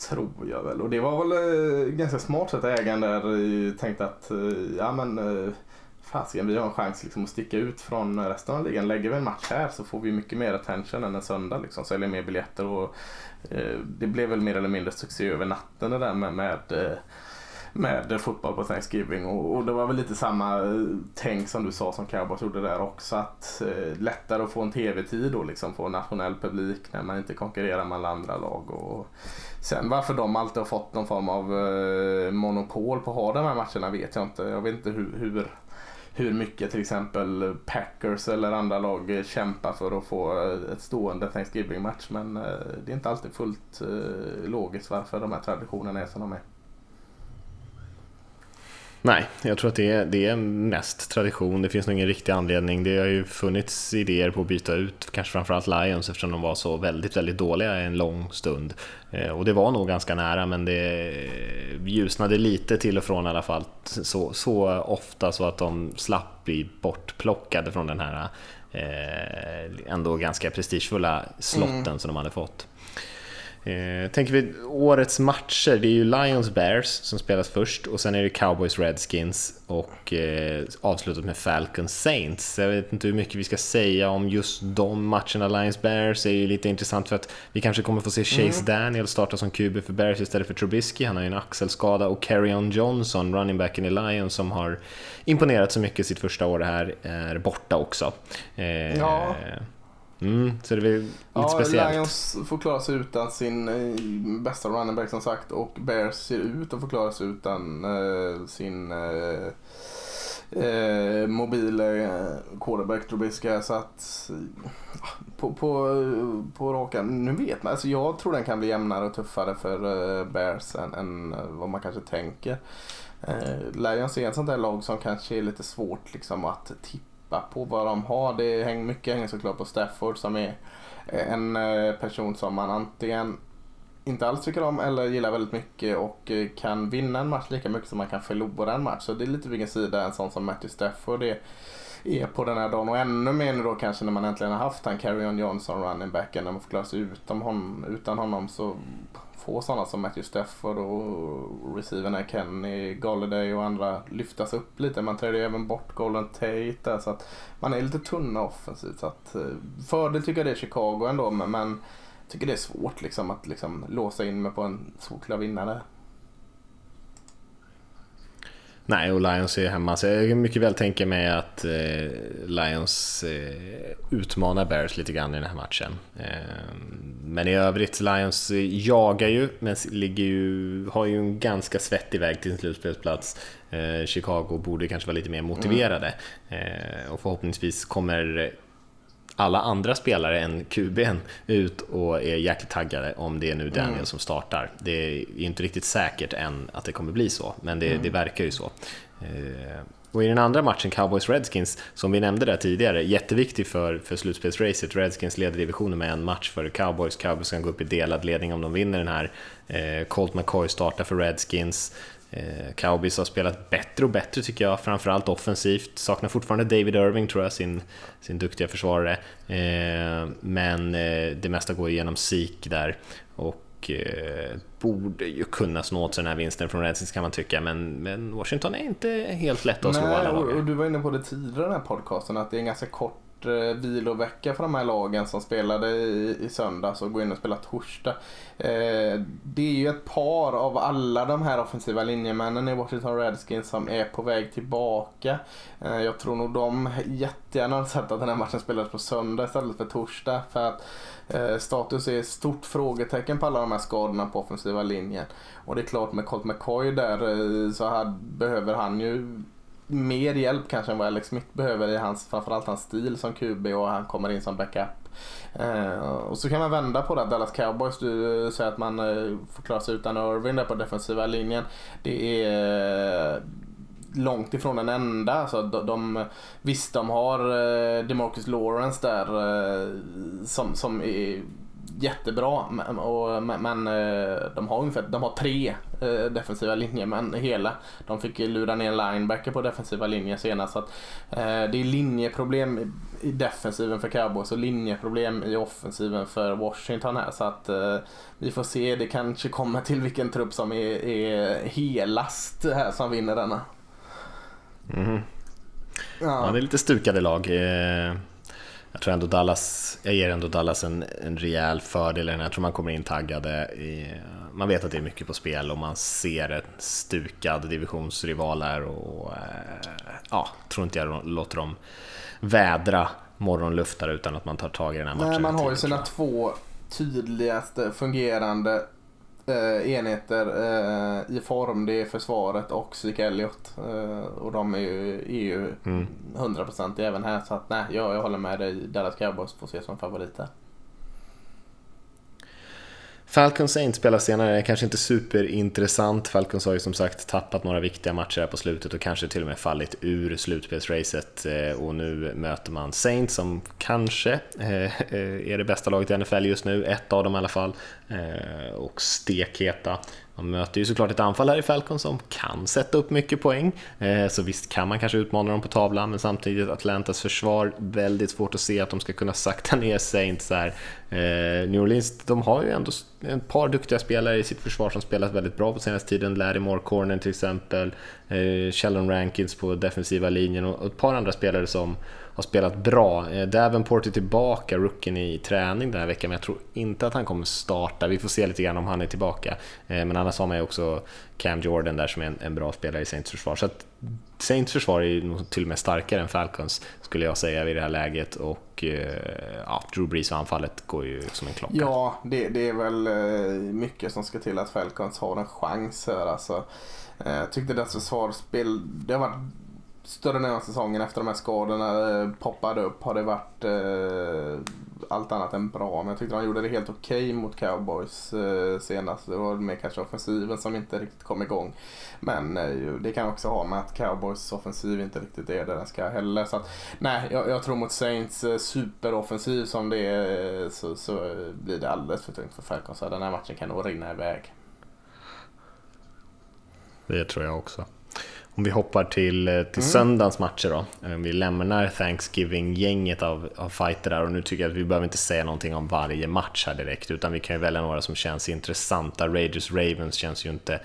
Tror jag väl. Och det var väl ganska smart sätt ägaren där tänkte att ja men fasiken vi har en chans liksom att sticka ut från resten av ligan. Lägger vi en match här så får vi mycket mer attention än en söndag. Liksom. Säljer mer biljetter och eh, det blev väl mer eller mindre succé över natten det där med, med eh, med fotboll på Thanksgiving och, och, det var väl lite samma eh, tänk som du sa som Cowboys gjorde där också att eh, lättare att få en tv-tid då liksom få nationell publik när man inte konkurrerar med alla andra lag och sen varför de alltid har fått någon form av eh, monopol på att ha de här matcherna vet jag inte. Jag vet inte hur, hur hur mycket till exempel Packers eller andra lag kämpar för att få ett stående Thanksgiving-match. Men eh, det är inte alltid fullt eh, logiskt varför de här traditionerna är som de är. Nej, jag tror att det är, det är mest tradition. Det finns nog ingen riktig anledning. Det har ju funnits idéer på att byta ut kanske framförallt Lions eftersom de var så väldigt, väldigt dåliga en lång stund. Eh, och det var nog ganska nära men det ljusnade lite till och från i alla fall så, så ofta så att de slapp bli bortplockade från den här eh, ändå ganska prestigefulla slotten mm. som de hade fått. Eh, tänker vi årets matcher, det är ju Lions Bears som spelas först och sen är det Cowboys Redskins och eh, avslutat med Falcons Saints. Jag vet inte hur mycket vi ska säga om just de matcherna. Lions Bears är ju lite intressant för att vi kanske kommer få se Chase mm. Daniel starta som QB för Bears istället för Trubisky. Han har ju en axelskada och Carrion Johnson, running backen i Lions som har imponerat så mycket sitt första år här, är borta också. Eh, ja. Mm, så det väl lite Ja, speciellt. Lions får klara sig utan sin eh, bästa running back som sagt och Bears ser ut att få klara sig utan eh, sin eh, eh, mobila eh, quarterback Trubisky. Så att eh, på, på, på raka, nu vet man, alltså jag tror den kan bli jämnare och tuffare för Bears än, än vad man kanske tänker. Eh, Lions är ett sånt där lag som kanske är lite svårt liksom att tippa på vad de har. Det hänger mycket hänger såklart på Stafford som är eh, en eh, person som man antingen inte alls tycker om eller gillar väldigt mycket och eh, kan vinna en match lika mycket som man kan förlora en match. Så det är lite vilken sida en sån som Matthew Stafford är, är på den här dagen. Och ännu mer nu då kanske när man äntligen har haft han Carrion Johnson running backen när man får klara sig utan honom, utan honom så få sådana som Matthew Stafford och receiverna Kenny, Galladay och andra lyftas upp lite. Man trädde ju även bort Golden Tate där så att man är lite tunna offensivt. Så att, eh, fördel tycker jag det är Chicago ändå men, men tycker det är svårt liksom att liksom låsa in mig på en solklar vinnare. Nej, och Lions är hemma, så jag kan mycket väl tänka mig att eh, Lions eh, utmanar Bears lite grann i den här matchen. Eh, men i övrigt, Lions jagar ju, men ligger ju, har ju en ganska svettig väg till sin slutspelsplats. Eh, Chicago borde kanske vara lite mer motiverade eh, och förhoppningsvis kommer alla andra spelare än QBn ut och är jäkligt taggade om det är nu Daniel mm. som startar. Det är inte riktigt säkert än att det kommer bli så, men det, mm. det verkar ju så. Eh, och i den andra matchen, Cowboys-Redskins, som vi nämnde där tidigare, jätteviktig för, för slutspelsracet. Redskins leder divisionen med en match för Cowboys. Cowboys kan gå upp i delad ledning om de vinner den här. Eh, Colt McCoy startar för Redskins. Eh, Cowboys har spelat bättre och bättre tycker jag, framförallt offensivt. Saknar fortfarande David Irving tror jag, sin, sin duktiga försvarare. Eh, men eh, det mesta går igenom Sik där och borde ju kunna snå åt sig den här vinsten från Redskins kan man tycka, men, men Washington är inte helt lätt att slå alla och, och Du var inne på det tidigare i den här podcasten, att det är en ganska kort Eh, vilovecka för de här lagen som spelade i, i söndags och går in och spelar torsdag. Eh, det är ju ett par av alla de här offensiva linjemännen i Washington Redskins som är på väg tillbaka. Eh, jag tror nog de jättegärna hade sett att den här matchen spelades på söndag istället för torsdag. För att eh, status är ett stort frågetecken på alla de här skadorna på offensiva linjen. Och det är klart med Colt McCoy där eh, så här, behöver han ju mer hjälp kanske än vad Alex Smith behöver i hans, framförallt hans stil som QB och han kommer in som backup. Eh, och så kan man vända på det. Dallas Cowboys, du säger att man eh, får klara sig utan Irving där på defensiva linjen. Det är eh, långt ifrån den enda. Alltså, de, de, visst, de har eh, DeMarcus Lawrence där eh, som, som är jättebra. Men, och, men eh, de har ungefär de har tre eh, defensiva linjer men hela. De fick lura ner en linebacker på defensiva linjen senast. Så att, eh, det är linjeproblem i defensiven för Cowboys och linjeproblem i offensiven för Washington här. Så att vi får se. Det kanske kommer till vilken trupp som är, är helast här som vinner denna. Mm. Ja. ja. det är lite stukade lag. Jag tror ändå Dallas, jag ger ändå Dallas en, en rejäl fördel Jag tror man kommer in taggade. I, man vet att det är mycket på spel och man ser en stukad divisionsrival här och eh, ja, tror inte jag låter dem vädra morgonluftar utan att man tar tag i den här matchen. Nej, man har ju sina två tydligaste fungerande eh, enheter eh, i form. Det är försvaret och Zeke Elliot. Eh, och de är ju, är ju mm. 100% även här. Så att nej, jag, jag håller med dig. Dallas Cowboys får ses som favoriter. Falcons Saints spelar senare, kanske inte superintressant. Falcons har ju som sagt tappat några viktiga matcher här på slutet och kanske till och med fallit ur slutspelsracet. Eh, och nu möter man Saints som kanske eh, eh, är det bästa laget i NFL just nu, ett av dem i alla fall. Och stekheta. Man möter ju såklart ett anfall här i Falcon som kan sätta upp mycket poäng, eh, så visst kan man kanske utmana dem på tavlan, men samtidigt Atlantas försvar, väldigt svårt att se att de ska kunna sakta ner Saints här. Eh, New Orleans, de har ju ändå ett par duktiga spelare i sitt försvar som spelat väldigt bra på senaste tiden, Larry Moore Corner till exempel, eh, Sheldon Rankins på defensiva linjen och ett par andra spelare som har spelat bra. Eh, Davenport är tillbaka, rookien i träning den här veckan, men jag tror inte att han kommer starta. Vi får se lite grann om han är tillbaka. Eh, men annars har man ju också Cam Jordan där som är en, en bra spelare i Saints försvar. Så att Saints försvar är nog till och med starkare än Falcons skulle jag säga vid det här läget och eh, ja, Drew Brees och anfallet går ju som en klocka. Ja, det, det är väl mycket som ska till att Falcons har en chans här alltså. Jag tyckte deras försvarsspel, det har varit större delen av säsongen efter de här skadorna eh, poppade upp har det varit eh, allt annat än bra. Men jag tyckte de gjorde det helt okej okay mot cowboys eh, senast. Det var mer kanske offensiven som inte riktigt kom igång. Men eh, det kan också ha med att cowboys offensiv inte riktigt är där den ska heller. Så att, nej, jag, jag, tror mot Saints eh, superoffensiv som det är eh, så, så blir det alldeles för tungt för Falcons. Den här matchen kan nog rinna iväg. Det tror jag också. Om vi hoppar till, eh, till mm. söndagens matcher då. Eh, vi lämnar Thanksgiving-gänget av, av fighter där och nu tycker jag att vi behöver inte säga någonting om varje match här direkt utan vi kan ju välja några som känns intressanta. Raiders Ravens känns ju inte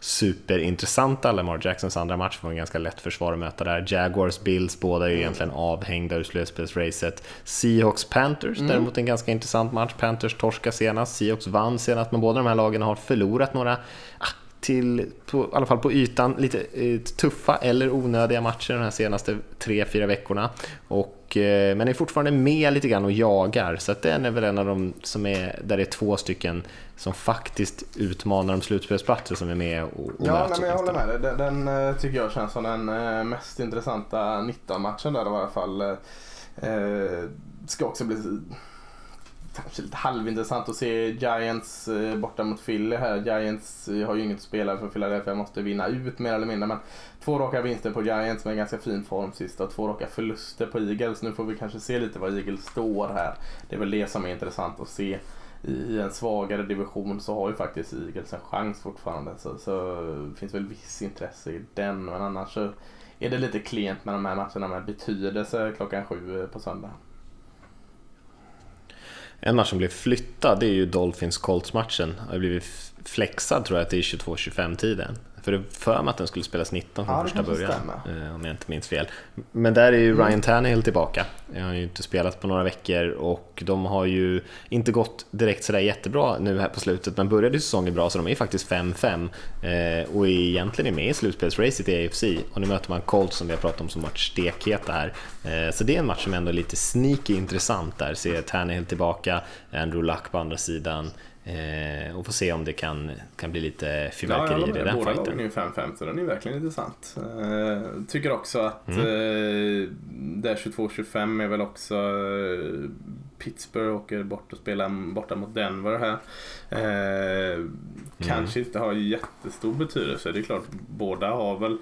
superintressanta. Lamar Jacksons andra match var en ganska lätt försvar att möta där. Jaguars Bills, båda är ju mm. egentligen avhängda ur slutspelsracet. Seahawks Panthers, mm. däremot en ganska intressant match. Panthers torska senast, Seahawks vann senast, men båda de här lagen har förlorat några ah, till, på, i alla fall på ytan, lite eh, tuffa eller onödiga matcher de här senaste tre fyra veckorna. Och, eh, men är fortfarande med lite grann och jagar, så att den är väl en av de som är, där det är två stycken som faktiskt utmanar de slutspelsplatser som är med och, och Ja, nej, men jag håller med dig. Den, den, eh, tycker jag känns som den eh, mest intressanta 19-matchen där i alla fall. Eh, ska också bli kanske lite halvintressant att se Giants eh, borta mot Philly här. Giants eh, har ju inget att spela för Philadelphia måste vinna ut mer eller mindre. Men två raka vinster på Giants med ganska fin form sist och två raka förluster på Eagles. Nu får vi kanske se lite var Eagles står här. Det är väl det som är intressant att se. I en svagare division så har ju faktiskt Eagles en chans fortfarande. Så, så det finns väl viss intresse i den. Men annars så är det lite klent med de här matcherna med betydelse klockan sju eh, på söndag. En match som blev flyttad det är ju Dolphins-Colts-matchen. Har blivit flexad tror jag att det är 22-25 tiden. För det för mig att den skulle spelas 19 från ja, första början, stämmer. Eh, om jag inte minns fel. Men där är ju mm. Ryan Tannehill tillbaka. Jag har ju inte spelat på några veckor och de har ju inte gått direkt sådär jättebra nu här på slutet, men började säsongen bra så de är faktiskt 5-5 eh, och är egentligen med i slutspelsracet i AFC. Och nu möter man Colts som vi har pratat om som varit stekheta här. Eh, så det är en match som ändå är lite sneaky intressant där. Se Tannehill tillbaka, Andrew Luck på andra sidan. Eh, och få se om det kan, kan bli lite fyrverkeri ja, i den Båda är ju 5-5 så den är verkligen intressant. Eh, tycker också att mm. eh, där 22-25 är väl också eh, Pittsburgh åker bort och spelar borta mot Denver här. Eh, mm. Kanske inte har jättestor betydelse. Det är klart, båda har väl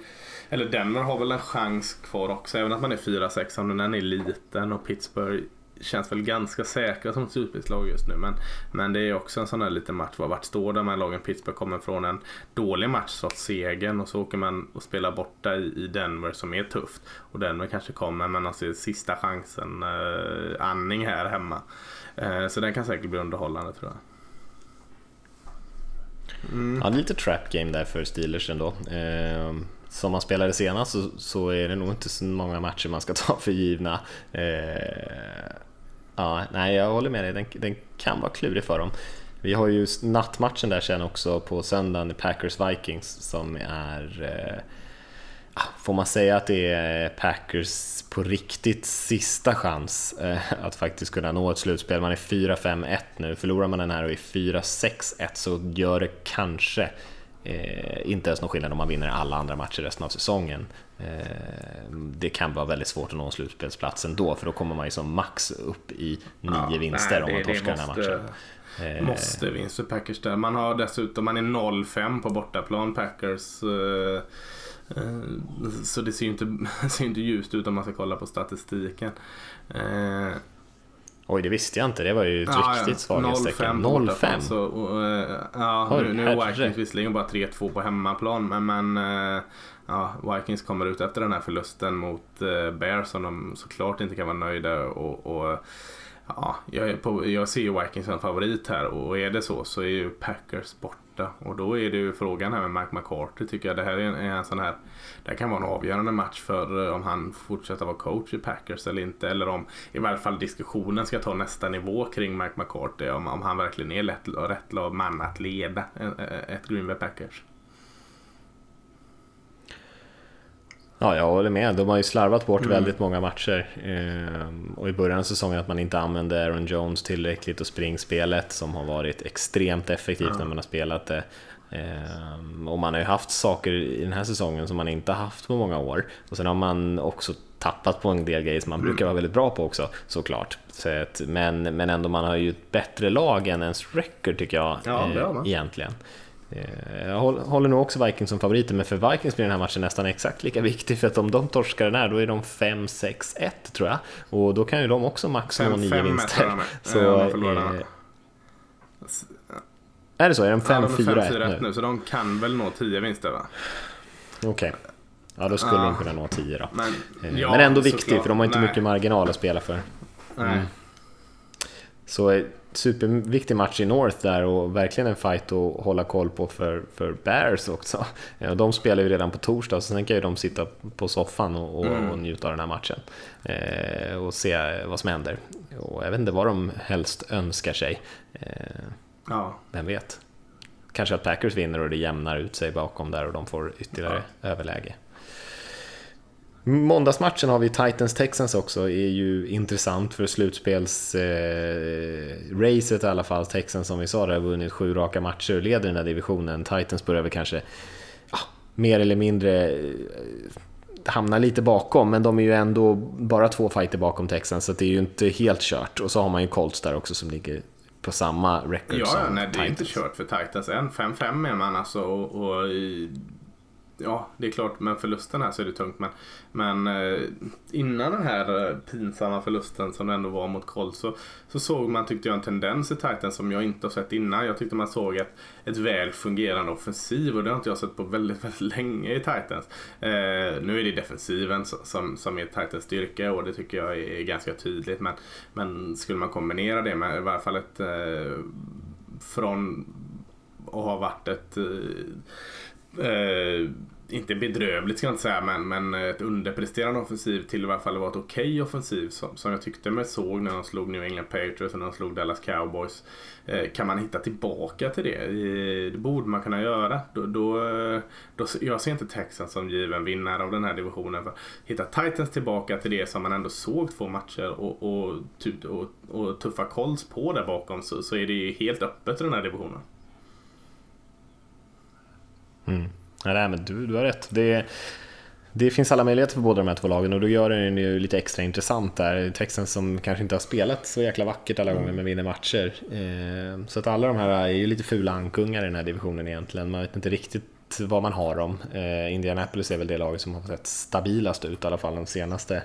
eller Denver har väl en chans kvar också, även att man är 4-6 om den är liten och Pittsburgh känns väl ganska säkra som slutspelslag just nu. Men, men det är också en sån här liten match. Vart står de här lagen? Pittsburgh kommer från en dålig match trots segern och så åker man och spelar borta i, i Denver som är tufft. Och Denver kanske kommer men alltså sista chansen eh, andning här hemma. Eh, så den kan säkert bli underhållande tror jag. Mm. Ja, lite trap game där för Steelers ändå. Eh, som man spelade senast så, så, är det nog inte så många matcher man ska ta för givna. Eh, Ja, nej, jag håller med dig. Den, den kan vara klurig för dem. Vi har ju nattmatchen där sen också på söndagen, Packers-Vikings, som är... Eh, ah, får man säga att det är Packers på riktigt sista chans eh, att faktiskt kunna nå ett slutspel? Man är 4-5-1 nu. Förlorar man den här och är 4-6-1 så gör det kanske eh, inte ens någon skillnad om man vinner alla andra matcher resten av säsongen. Eh, det kan vara väldigt svårt att nå en slutspelsplats ändå för då kommer man ju som max upp i nio ja, vinster nej, om man torskar den här matchen. Eh, måste vinst för Packers där. Man har dessutom, man är 0-5 på bortaplan Packers. Eh, så det ser ju inte, ser inte ljust ut om man ska kolla på statistiken. Oj, det visste jag inte. Det var ju ett ja, riktigt svaghetstecken. 0-5? ja, Oj, nu, nu är Vikings visserligen bara 3-2 på hemmaplan, men, men ja, Vikings kommer ut efter den här förlusten mot eh, Bears som de såklart inte kan vara nöjda och, och Ja, jag, på, jag ser ju Vikings som favorit här och är det så så är ju Packers borta. Och då är det ju frågan här med Mike McCarthy tycker jag. Det här är en, en sån här, det här kan vara en avgörande match för eh, om han fortsätter vara coach i Packers eller inte. Eller om i varje fall diskussionen ska ta nästa nivå kring Mike McCarthy. Om, om han verkligen är lätt, rätt man att leda eh, eh, ett Green Bay Packers. Ja, jag håller med. De har ju slarvat bort mm. väldigt många matcher. Eh, och i början av säsongen att man inte använde Aaron Jones tillräckligt och springspelet som har varit extremt effektivt mm. när man har spelat det. Eh, och man har ju haft saker i den här säsongen som man inte haft på många år. Och sen har man också tappat på en del grejer som man mm. brukar vara väldigt bra på också såklart. Så att, men, men ändå, man har ju ett bättre lag än ens record tycker jag ja, eh, egentligen. Eh, jag håller nog också Vikings som favoriter, men för Vikings blir den här matchen nästan exakt lika viktig, för att om de torskar den här, då är de 5-6-1 tror jag. Och då kan ju de också maxa nå nio vinster. Så, ja, eh, är det så? Är de 5-4-1 ja, nu? nu? Så de kan väl nå 10 vinster va? Okej. Okay. Ja, då skulle ja. de kunna nå 10 då. Men, eh, ja, men ändå viktig, för de har inte Nej. mycket marginal att spela för. Mm. Så eh, superviktig match i North där och verkligen en fight att hålla koll på för, för Bears också. De spelar ju redan på torsdag så sen kan ju de sitta på soffan och, och, mm. och njuta av den här matchen eh, och se vad som händer. Och jag vet inte vad de helst önskar sig. Eh, ja. Vem vet? Kanske att Packers vinner och det jämnar ut sig bakom där och de får ytterligare ja. överläge. Måndagsmatchen har vi Titans-Texans också, är ju intressant för slutspelsracet eh, i alla fall. Texans som vi sa, har vunnit sju raka matcher och leder den här divisionen. Titans börjar väl kanske ja, mer eller mindre eh, hamna lite bakom, men de är ju ändå bara två fighter bakom Texans, så det är ju inte helt kört. Och så har man ju Colts där också som ligger på samma record ja, som nej, det är inte kört för Titans än. 5-5 är man alltså och, och ja, det är klart med förlusten här så är det tungt. Men, men eh, innan den här eh, pinsamma förlusten som det ändå var mot Colts så, så såg man, tyckte jag, en tendens i Titans som jag inte har sett innan. Jag tyckte man såg ett, ett väl fungerande offensiv och det har inte jag sett på väldigt, väldigt länge i Titans. Eh, nu är det defensiven som, som är Titans styrka och det tycker jag är ganska tydligt. Men, men skulle man kombinera det med i varje fall ett eh, från att ha varit ett eh, eh, inte bedrövligt ska jag inte säga, men, men ett underpresterande offensiv till i alla fall vara ett okej okay offensiv som, som jag tyckte mig såg när de slog New England Patriots och när de slog Dallas Cowboys. Eh, kan man hitta tillbaka till det? det borde man kunna göra. Då, då, eh, då, jag ser inte Texans som given vinnare av den här divisionen. För hitta Titans tillbaka till det som man ändå såg två matcher och, och, typ, och, och tuffa kolls på där bakom så, så är det ju helt öppet i den här divisionen. Mm. Nej, men du, du har rätt. Det, det finns alla möjligheter för båda de här två lagen och då gör den ju lite extra intressant där. Texans som kanske inte har spelat så jäkla vackert alla gånger men vinner matcher. Eh, så att alla de här är ju lite fula ankungar i den här divisionen egentligen. Man vet inte riktigt vad man har dem. Eh, Indianapolis är väl det laget som har sett stabilast ut i alla fall de senaste,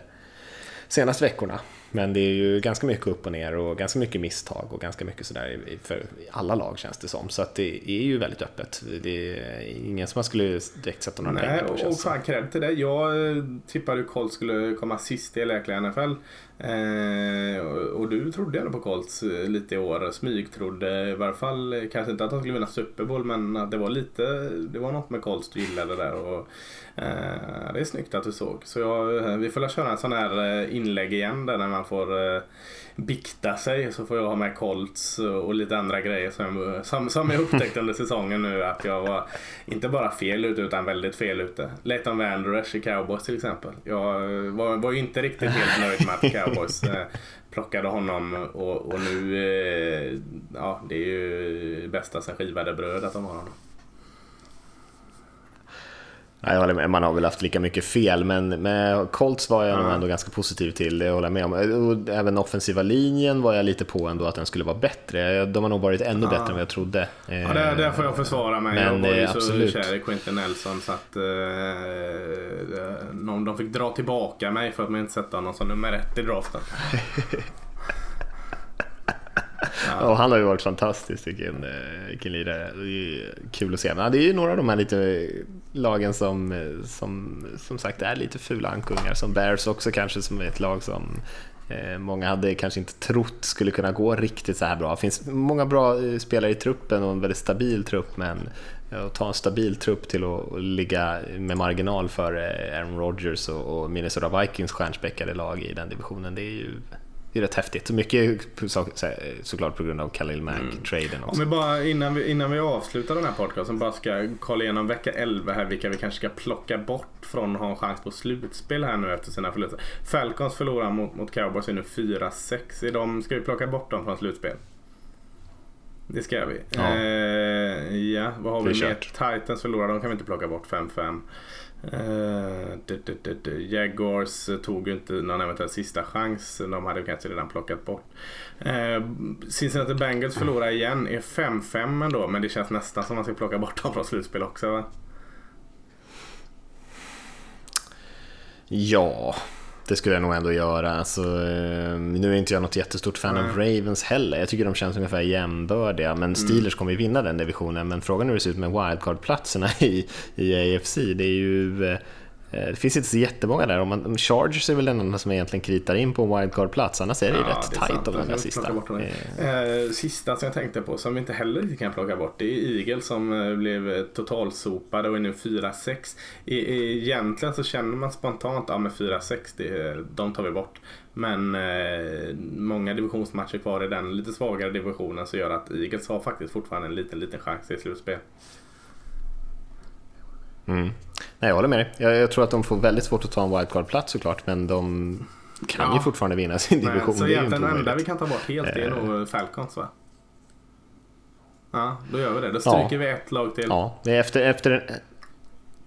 senaste veckorna. Men det är ju ganska mycket upp och ner och ganska mycket misstag och ganska mycket sådär för alla lag känns det som. Så att det är ju väldigt öppet. Det är ingen som man skulle direkt sätta några Nej, pengar på. Och fan cred till det. Jag eh, tippade ju Colts skulle komma sist i läkliga NFL. Eh, och du trodde ändå på Colts eh, lite i år. Smygtrodde i varje fall, eh, kanske inte att de skulle vinna Super Bowl men att det var lite, det var något med Colts du gillade där. Och, eh, det är snyggt att du såg. Så jag, eh, vi får köra en sån här inlägg igen där när man får eh, bikta sig så får jag ha med Colts och lite andra grejer som, som, som jag upptäckte under säsongen nu att jag var inte bara fel ute utan väldigt fel ute. Leighton Vanderesh i Cowboys till exempel. Jag var, var inte riktigt helt nöjd med att Cowboys eh, plockade honom och, och nu, eh, ja det är ju bästa sen skivade bröd att de har honom. Man har väl haft lika mycket fel, men med Colts var jag mm. ändå ganska positiv till, det håller jag med om. Och även offensiva linjen var jag lite på ändå att den skulle vara bättre. De har nog varit ännu bättre än vad jag trodde. Ja, där, där får jag försvara mig. Men, jag var ju så absolut. kär i Quentin Nelson så att eh, de fick dra tillbaka mig för att man inte sätta honom som nummer ett i draften. Ja. Och han har ju varit fantastisk, vilken, vilken lirare. Det är kul att se. Men det är ju några av de här lite lagen som, som, som sagt är lite fula ankungar. Som Bears också kanske, som är ett lag som eh, många hade kanske inte trott skulle kunna gå riktigt så här bra. Det finns många bra eh, spelare i truppen och en väldigt stabil trupp men eh, att ta en stabil trupp till att ligga med marginal för Aaron Rodgers och Minnesota Vikings stjärnspäckade lag i den divisionen, det är ju det är rätt häftigt. Mycket så, såklart på grund av Khalil Mack-traden mm. också. Om vi bara innan vi, innan vi avslutar den här podcasten bara ska kolla igenom vecka 11 här vilka vi kanske ska plocka bort från att ha en chans på slutspel här nu efter sina förluster. Falcons förlorar mot, mot Cowboys är nu 4-6. ska vi plocka bort dem från slutspel? Det ska vi. Ja, eh, ja vad har vi mer? Titans förlorar, de kan vi inte plocka bort 5-5. Uh, Jaguars eh, tog ju inte någon eventuell sista chans. De hade kanske redan plockat bort. Uh, Cincinnati Bengals förlorar igen. Är 5-5 ändå men det känns nästan som att man ska plocka bort dem från slutspel också va? Ja, det skulle jag nog ändå göra. Alltså, eh, nu är inte jag något jättestort fan Nej. av Ravens heller. Jag tycker de känns ungefär jämbördiga. Men mm. Steelers mm. kommer ju vinna den divisionen. Men frågan är hur det ser ut med wildcard-platserna i, i AFC. Det är ju Eh, det finns inte så jättemånga där. Om man, Chargers är väl den enda som egentligen kritar in på en wildcard-plats. Annars är det ju ja, rätt tajt av de där sista. Eh, sista som jag tänkte på, som vi inte heller riktigt kan plocka bort, det är Eagle som eh, blev totalsopade och är nu 4-6. Egentligen så känner man spontant, ja med 4-6, de tar vi bort. Men eh, många divisionsmatcher kvar i den lite svagare divisionen så gör att Eagles har faktiskt fortfarande en liten, liten chans i slutspel. Mm. Nej, jag håller med dig. Jag, jag, tror att de får väldigt svårt att ta en wildcard-plats såklart, men de kan ja. ju fortfarande vinna sin division. Nej, så egentligen den enda vi kan ta bort helt är nog eh. Falcons va? Ja, då gör vi det. Då stryker ja. vi ett lag till. Ja, efter, efter,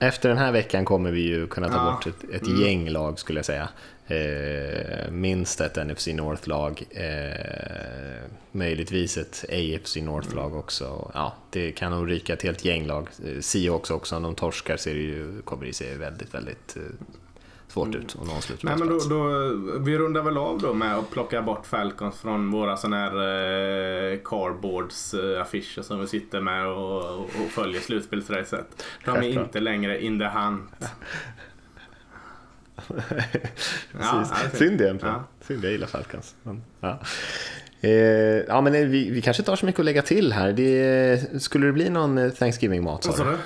efter den här veckan kommer vi ju kunna ta ja. bort ett, ett mm. gäng lag skulle jag säga. Eh, minst ett NFC North-lag, eh, möjligtvis ett AFC North-lag mm. också. Ja, det kan nog ryka ett helt gäng lag. Eh, Seahawks också, om de torskar ser det ju, kommer det se väldigt, väldigt eh, svårt mm. ut att nå en Nej, men då, då, Vi rundar väl av då med att plocka bort Falcons från våra sådana här eh, cardboards eh, affischer som vi sitter med och, och följer slutspelsracet. De är inte längre in the hunt. ja, Synd egentligen. Ja. Synd, jag gillar Falcons. Men, ja. Eh, ja, men vi, vi kanske har så mycket att lägga till här. Det, skulle det bli någon eh, Thanksgiving-mat? Vad sa du?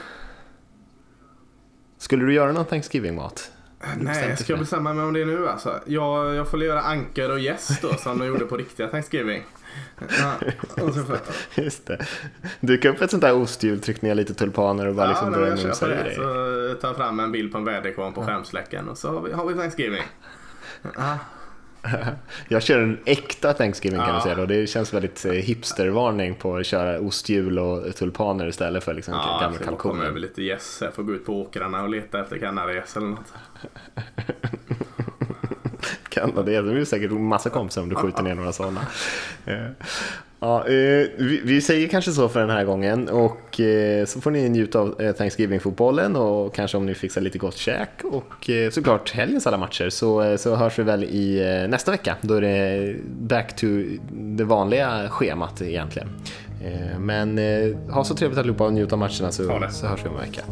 Skulle du göra någon Thanksgiving-mat? Nej, jag ska bestämma mig om det nu alltså. Jag, jag får göra ankor och gäst då som de gjorde på riktiga Thanksgiving. Ja, Just det. Duka upp ett sånt där osthjul, tryck ner lite tulpaner och bara ja, liksom börja i det. Så ta fram en bild på en väderkvarn på ja. skärmsläcken och så har vi, har vi Thanksgiving. Ja. Jag kör en äkta Thanksgiving kan du säga och det känns väldigt eh, hipstervarning på att köra osthjul och tulpaner istället för liksom ja, gamla kalkoner. Ja, över lite gäss. Jag får gå ut på åkrarna och leta efter kanadagäss eller något. Kanada, det är säkert massa kompisar om du skjuter ner några sådana. Eh, ja, eh, vi, vi, säger kanske så för den här gången och eh, så får ni njuta av Thanksgiving-fotbollen och kanske om ni fixar lite gott käk och såklart helgens alla matcher så, så hörs vi väl i nästa vecka. Då är det back to det vanliga schemat egentligen. Men ha så trevligt allihopa och njut av matcherna så, så hörs vi om en vecka.